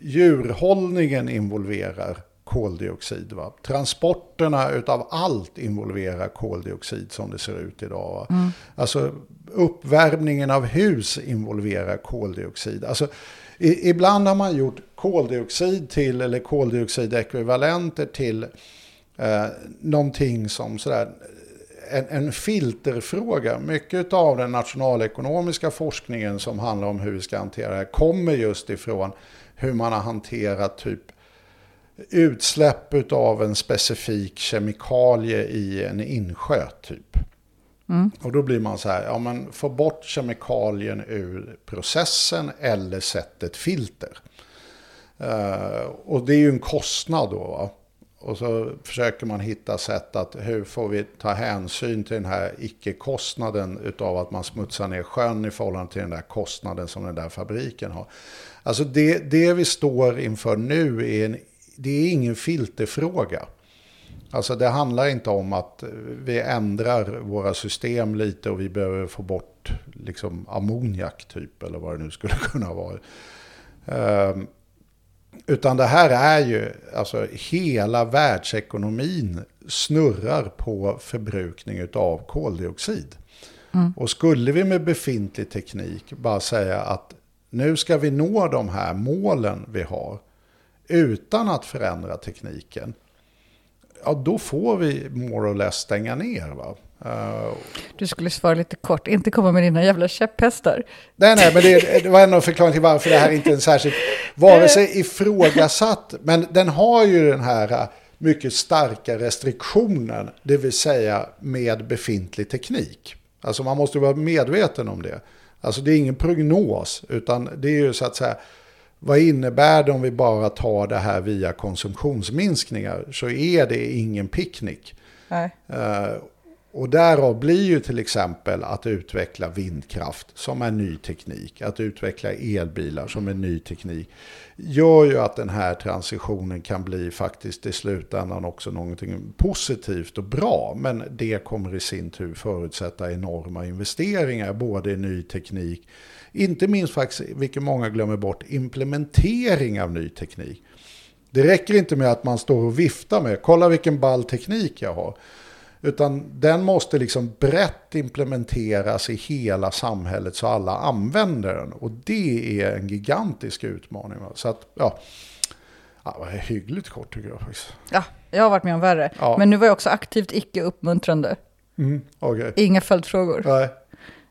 djurhållningen involverar koldioxid. Va? Transporterna utav allt involverar koldioxid som det ser ut idag. Va? Alltså uppvärmningen av hus involverar koldioxid. Alltså, i, ibland har man gjort koldioxid till, eller koldioxidekvivalenter till eh, någonting som sådär, en, en filterfråga. Mycket av den nationalekonomiska forskningen som handlar om hur vi ska hantera det här kommer just ifrån hur man har hanterat typ utsläpp av en specifik kemikalie i en insjö typ. Mm. Och då blir man så här, ja men få bort kemikalien ur processen eller sätt ett filter. Uh, och det är ju en kostnad då. Va? Och så försöker man hitta sätt att hur får vi ta hänsyn till den här icke-kostnaden utav att man smutsar ner sjön i förhållande till den där kostnaden som den där fabriken har. Alltså det, det vi står inför nu är, en, det är ingen filterfråga. Alltså det handlar inte om att vi ändrar våra system lite och vi behöver få bort liksom ammoniak typ eller vad det nu skulle <laughs> kunna vara. Um, utan det här är ju, alltså hela världsekonomin snurrar på förbrukning av koldioxid. Mm. Och skulle vi med befintlig teknik bara säga att nu ska vi nå de här målen vi har utan att förändra tekniken. Ja, då får vi more or less stänga ner. Va? Uh, du skulle svara lite kort, inte komma med dina jävla käpphästar. Nej, nej, men det, det var en förklaring till varför det här inte är en särskilt, vare sig ifrågasatt, men den har ju den här uh, mycket starka restriktionen, det vill säga med befintlig teknik. Alltså man måste vara medveten om det. Alltså det är ingen prognos, utan det är ju så att säga, vad innebär det om vi bara tar det här via konsumtionsminskningar? Så är det ingen picknick. Nej. Uh, och därav blir ju till exempel att utveckla vindkraft som är ny teknik, att utveckla elbilar som är ny teknik, gör ju att den här transitionen kan bli faktiskt i slutändan också någonting positivt och bra. Men det kommer i sin tur förutsätta enorma investeringar, både i ny teknik, inte minst faktiskt, vilket många glömmer bort, implementering av ny teknik. Det räcker inte med att man står och viftar med, kolla vilken ball teknik jag har. Utan den måste liksom brett implementeras i hela samhället så alla använder den. Och det är en gigantisk utmaning. Så att, ja, ja det var hyggligt kort tycker jag faktiskt. Ja, jag har varit med om värre. Ja. Men nu var jag också aktivt icke uppmuntrande. Mm, okay. Inga följdfrågor. Nej.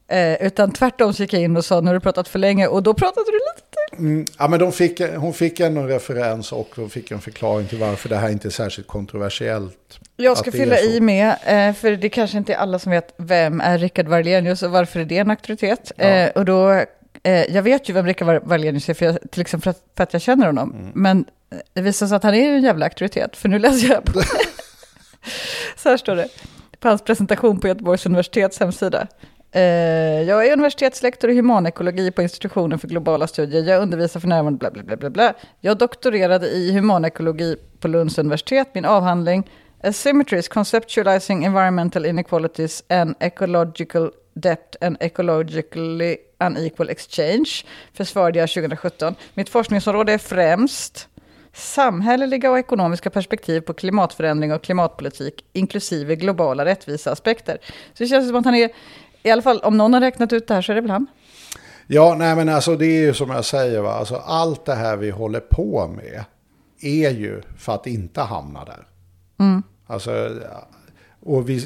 Eh, utan tvärtom så gick jag in och sa, nu har du pratat för länge, och då pratade du lite till. Mm, ja, men fick, hon fick en referens och de fick en förklaring till varför det här inte är särskilt kontroversiellt. Jag ska fylla i med, eh, för det kanske inte är alla som vet vem är Rickard Wallenius och varför är det en auktoritet. Ja. Eh, och då, eh, jag vet ju vem Rickard Wallenius är, för jag, till exempel för att, för att jag känner honom. Mm. Men det visar sig att han är en jävla auktoritet, för nu läser jag på. <laughs> Så här står det, på hans presentation på Göteborgs universitets hemsida. Eh, jag är universitetslektor i humanekologi på institutionen för globala studier. Jag undervisar för närvarande bla bla bla bla. bla. Jag doktorerade i humanekologi på Lunds universitet. Min avhandling Asymmetries Conceptualizing Environmental Inequalities and Ecological Debt and Ecologically Unequal Exchange försvarade jag 2017. Mitt forskningsområde är främst samhälleliga och ekonomiska perspektiv på klimatförändring och klimatpolitik, inklusive globala rättviseaspekter. Så det känns som att han är i alla fall om någon har räknat ut det här så är det väl han. Ja, nej men alltså det är ju som jag säger, va? Alltså, allt det här vi håller på med är ju för att inte hamna där. Mm. Alltså, och vi,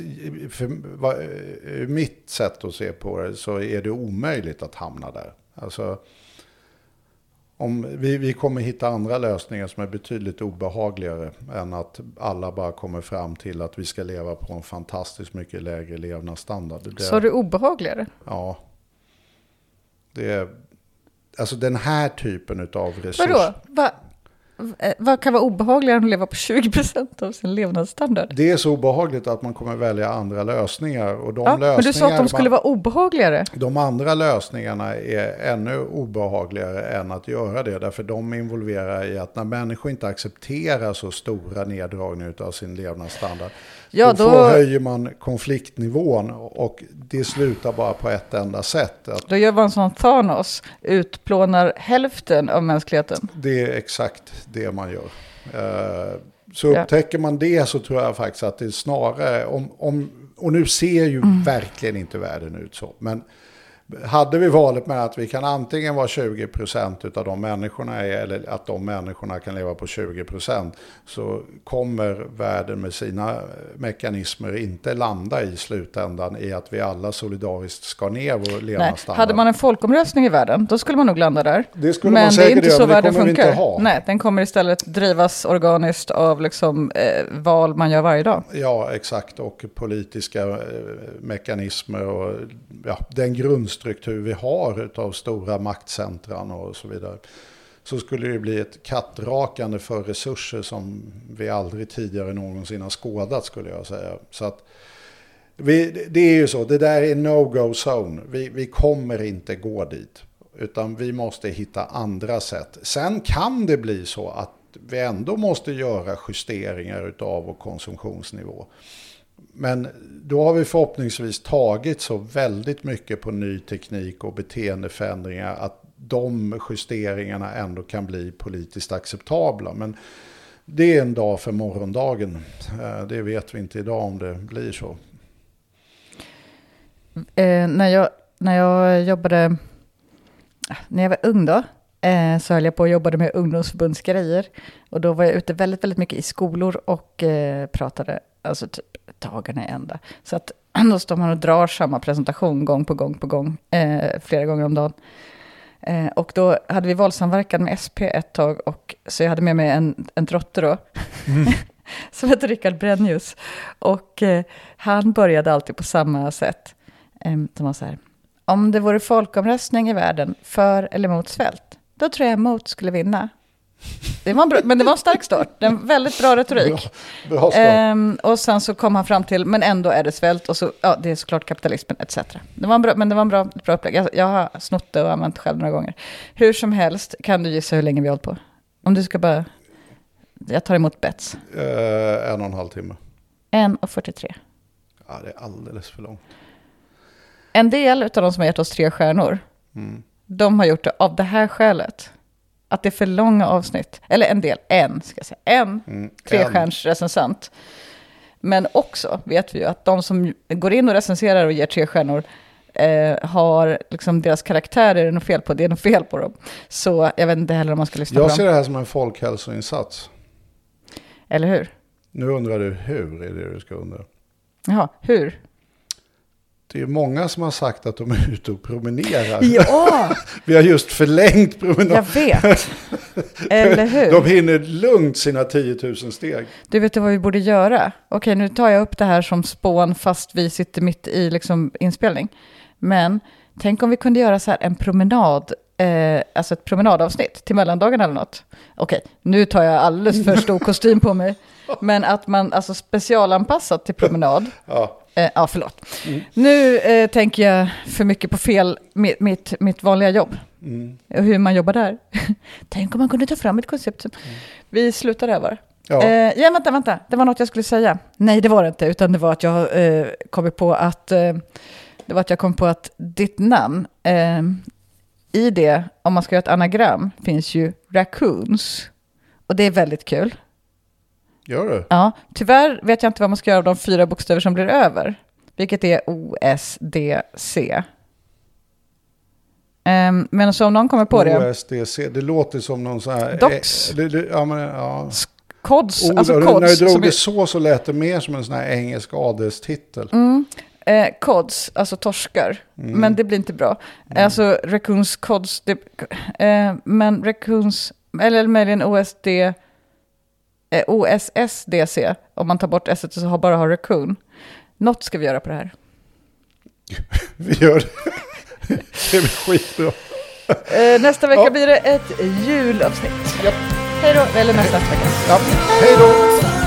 för, va, mitt sätt att se på det så är det omöjligt att hamna där. Alltså, om vi, vi kommer hitta andra lösningar som är betydligt obehagligare än att alla bara kommer fram till att vi ska leva på en fantastiskt mycket lägre levnadsstandard. Så du obehagligare? Ja. Det är, alltså den här typen av resurs... Vadå? Va, vad kan vara obehagligare än att leva på 20% av sin levnadsstandard? Det är så obehagligt att man kommer välja andra lösningar. Och de ja, lösningar men du sa att de skulle man, vara obehagligare. De andra lösningarna är ännu obehagligare än att göra det. Därför de involverar i att när människor inte accepterar så stora neddragningar av sin levnadsstandard Ja, då, då höjer man konfliktnivån och det slutar bara på ett enda sätt. Att då gör man som Thanos, utplånar hälften av mänskligheten. Det är exakt det man gör. Eh, så upptäcker man det så tror jag faktiskt att det är snarare, om, om, och nu ser ju mm. verkligen inte världen ut så, men hade vi valet med att vi kan antingen vara 20% av de människorna eller att de människorna kan leva på 20% så kommer världen med sina mekanismer inte landa i slutändan i att vi alla solidariskt ska ner vår levnadsstandard. Hade man en folkomröstning i världen då skulle man nog landa där. Det skulle men man säkert det är inte så världen funkar. Nej, den kommer istället drivas organiskt av liksom, eh, val man gör varje dag. Ja, exakt. Och politiska eh, mekanismer och ja, den struktur vi har av stora maktcentran och så vidare. så skulle det bli ett kattrakande för resurser som vi aldrig tidigare någonsin har skådat skulle jag säga. Så att vi, det är ju så, det där är no-go zone. Vi, vi kommer inte gå dit. Utan vi måste hitta andra sätt. Sen kan det bli så att vi ändå måste göra justeringar av vår konsumtionsnivå. Men då har vi förhoppningsvis tagit så väldigt mycket på ny teknik och beteendeförändringar att de justeringarna ändå kan bli politiskt acceptabla. Men det är en dag för morgondagen. Eh, det vet vi inte idag om det blir så. Eh, när, jag, när jag jobbade, eh, när jag var ung då, eh, så höll jag på och jobbade med ungdomsförbundsgrejer. Och då var jag ute väldigt, väldigt mycket i skolor och eh, pratade, alltså typ dagarna i ända. Så att <clears throat> då står man och drar samma presentation gång på gång på gång, eh, flera gånger om dagen. Eh, och då hade vi valsamverkan med SP ett tag, och, så jag hade med mig en, en drotte då, <laughs> som hette Rickard Brennjus. Och eh, han började alltid på samma sätt. Eh, som var så här, om det vore folkomröstning i världen för eller mot svält, då tror jag mot skulle vinna. Det var en bra, men det var en stark start, en väldigt bra retorik. Bra, bra. Ehm, och sen så kom han fram till, men ändå är det svält och så, ja, det är såklart kapitalismen etc. Det var en bra, men det var en bra, bra upplägg. Jag, jag har snott det och använt det själv några gånger. Hur som helst, kan du gissa hur länge vi har hållit på? Om du ska bara, jag tar emot bets. Eh, en och en halv timme. 1.43. Ja, det är alldeles för långt. En del av de som har gett oss tre stjärnor, Mm. de har gjort det av det här skälet. Att det är för långa avsnitt. Eller en del, en ska jag säga. En Mm. trestjärnsrecensent. Men också vet vi ju att de som går in och recenserar och ger tre stjärnor eh, har liksom deras karaktärer är det något fel på, det är något fel på dem. Så jag vet inte heller om man ska lyssna Jag på ser dem. det här som en folkhälsoinsats. Eller hur? Nu undrar du hur är det du ska undra. Jaha, hur? Det är många som har sagt att de är ute och promenerar. Ja, <laughs> Vi har just förlängt jag promenaden. vet. <laughs> Eller hur? De hinner lugnt sina 10 000 steg. Du vet vad vi borde göra? Okej, nu tar jag upp det här som spån fast vi sitter mitt i liksom inspelning. Men tänk om vi kunde göra så här en promenad, eh, alltså ett promenadavsnitt till mellandagen eller något. Okej, nu tar jag alldeles för stor kostym på mig. <laughs> Men att man, alltså specialanpassat till promenad. Ja, Eh, ja, förlåt. Nu eh, tänker jag för mycket på fel, mitt, mitt, mitt vanliga jobb. Och hur man jobbar där. <laughs> Tänk om man kunde ta fram ett koncept. Vi slutar där bara. Ja. Eh, ja, vänta, vänta. Det var något jag skulle säga. Nej, det var det inte. Utan det var att jag eh, kommit på att... Eh, det var att jag kom på att ditt namn, eh, i det, om man ska göra ett anagram, finns ju raccoons. Och det är väldigt kul. Gör du? Ja, tyvärr vet jag inte vad man ska göra av de fyra bokstäver som blir över. Vilket är OSDC. Um, men så om någon kommer på det. OSDC, det låter som någon sån här... Docs. Eh, ja, men, ja. Kods, Oh, alltså kods. när du drog det är, så så lät det mer som en sån här engelsk adelstitel. mm, eh, kods, alltså torskar. Mm. Men det blir inte bra. Alltså raccoons, kods, det, eh, men raccoons, eller möjligen OSD, eh, OSSDC, om man tar bort S och så bara har raccoon. Något ska vi göra på det här. <laughs> Vi gör det. <laughs> det blir skitbra. Eh, nästa vecka Ja. blir det ett julavsnitt. Hej då, eller nästa vecka. Ja, hej då!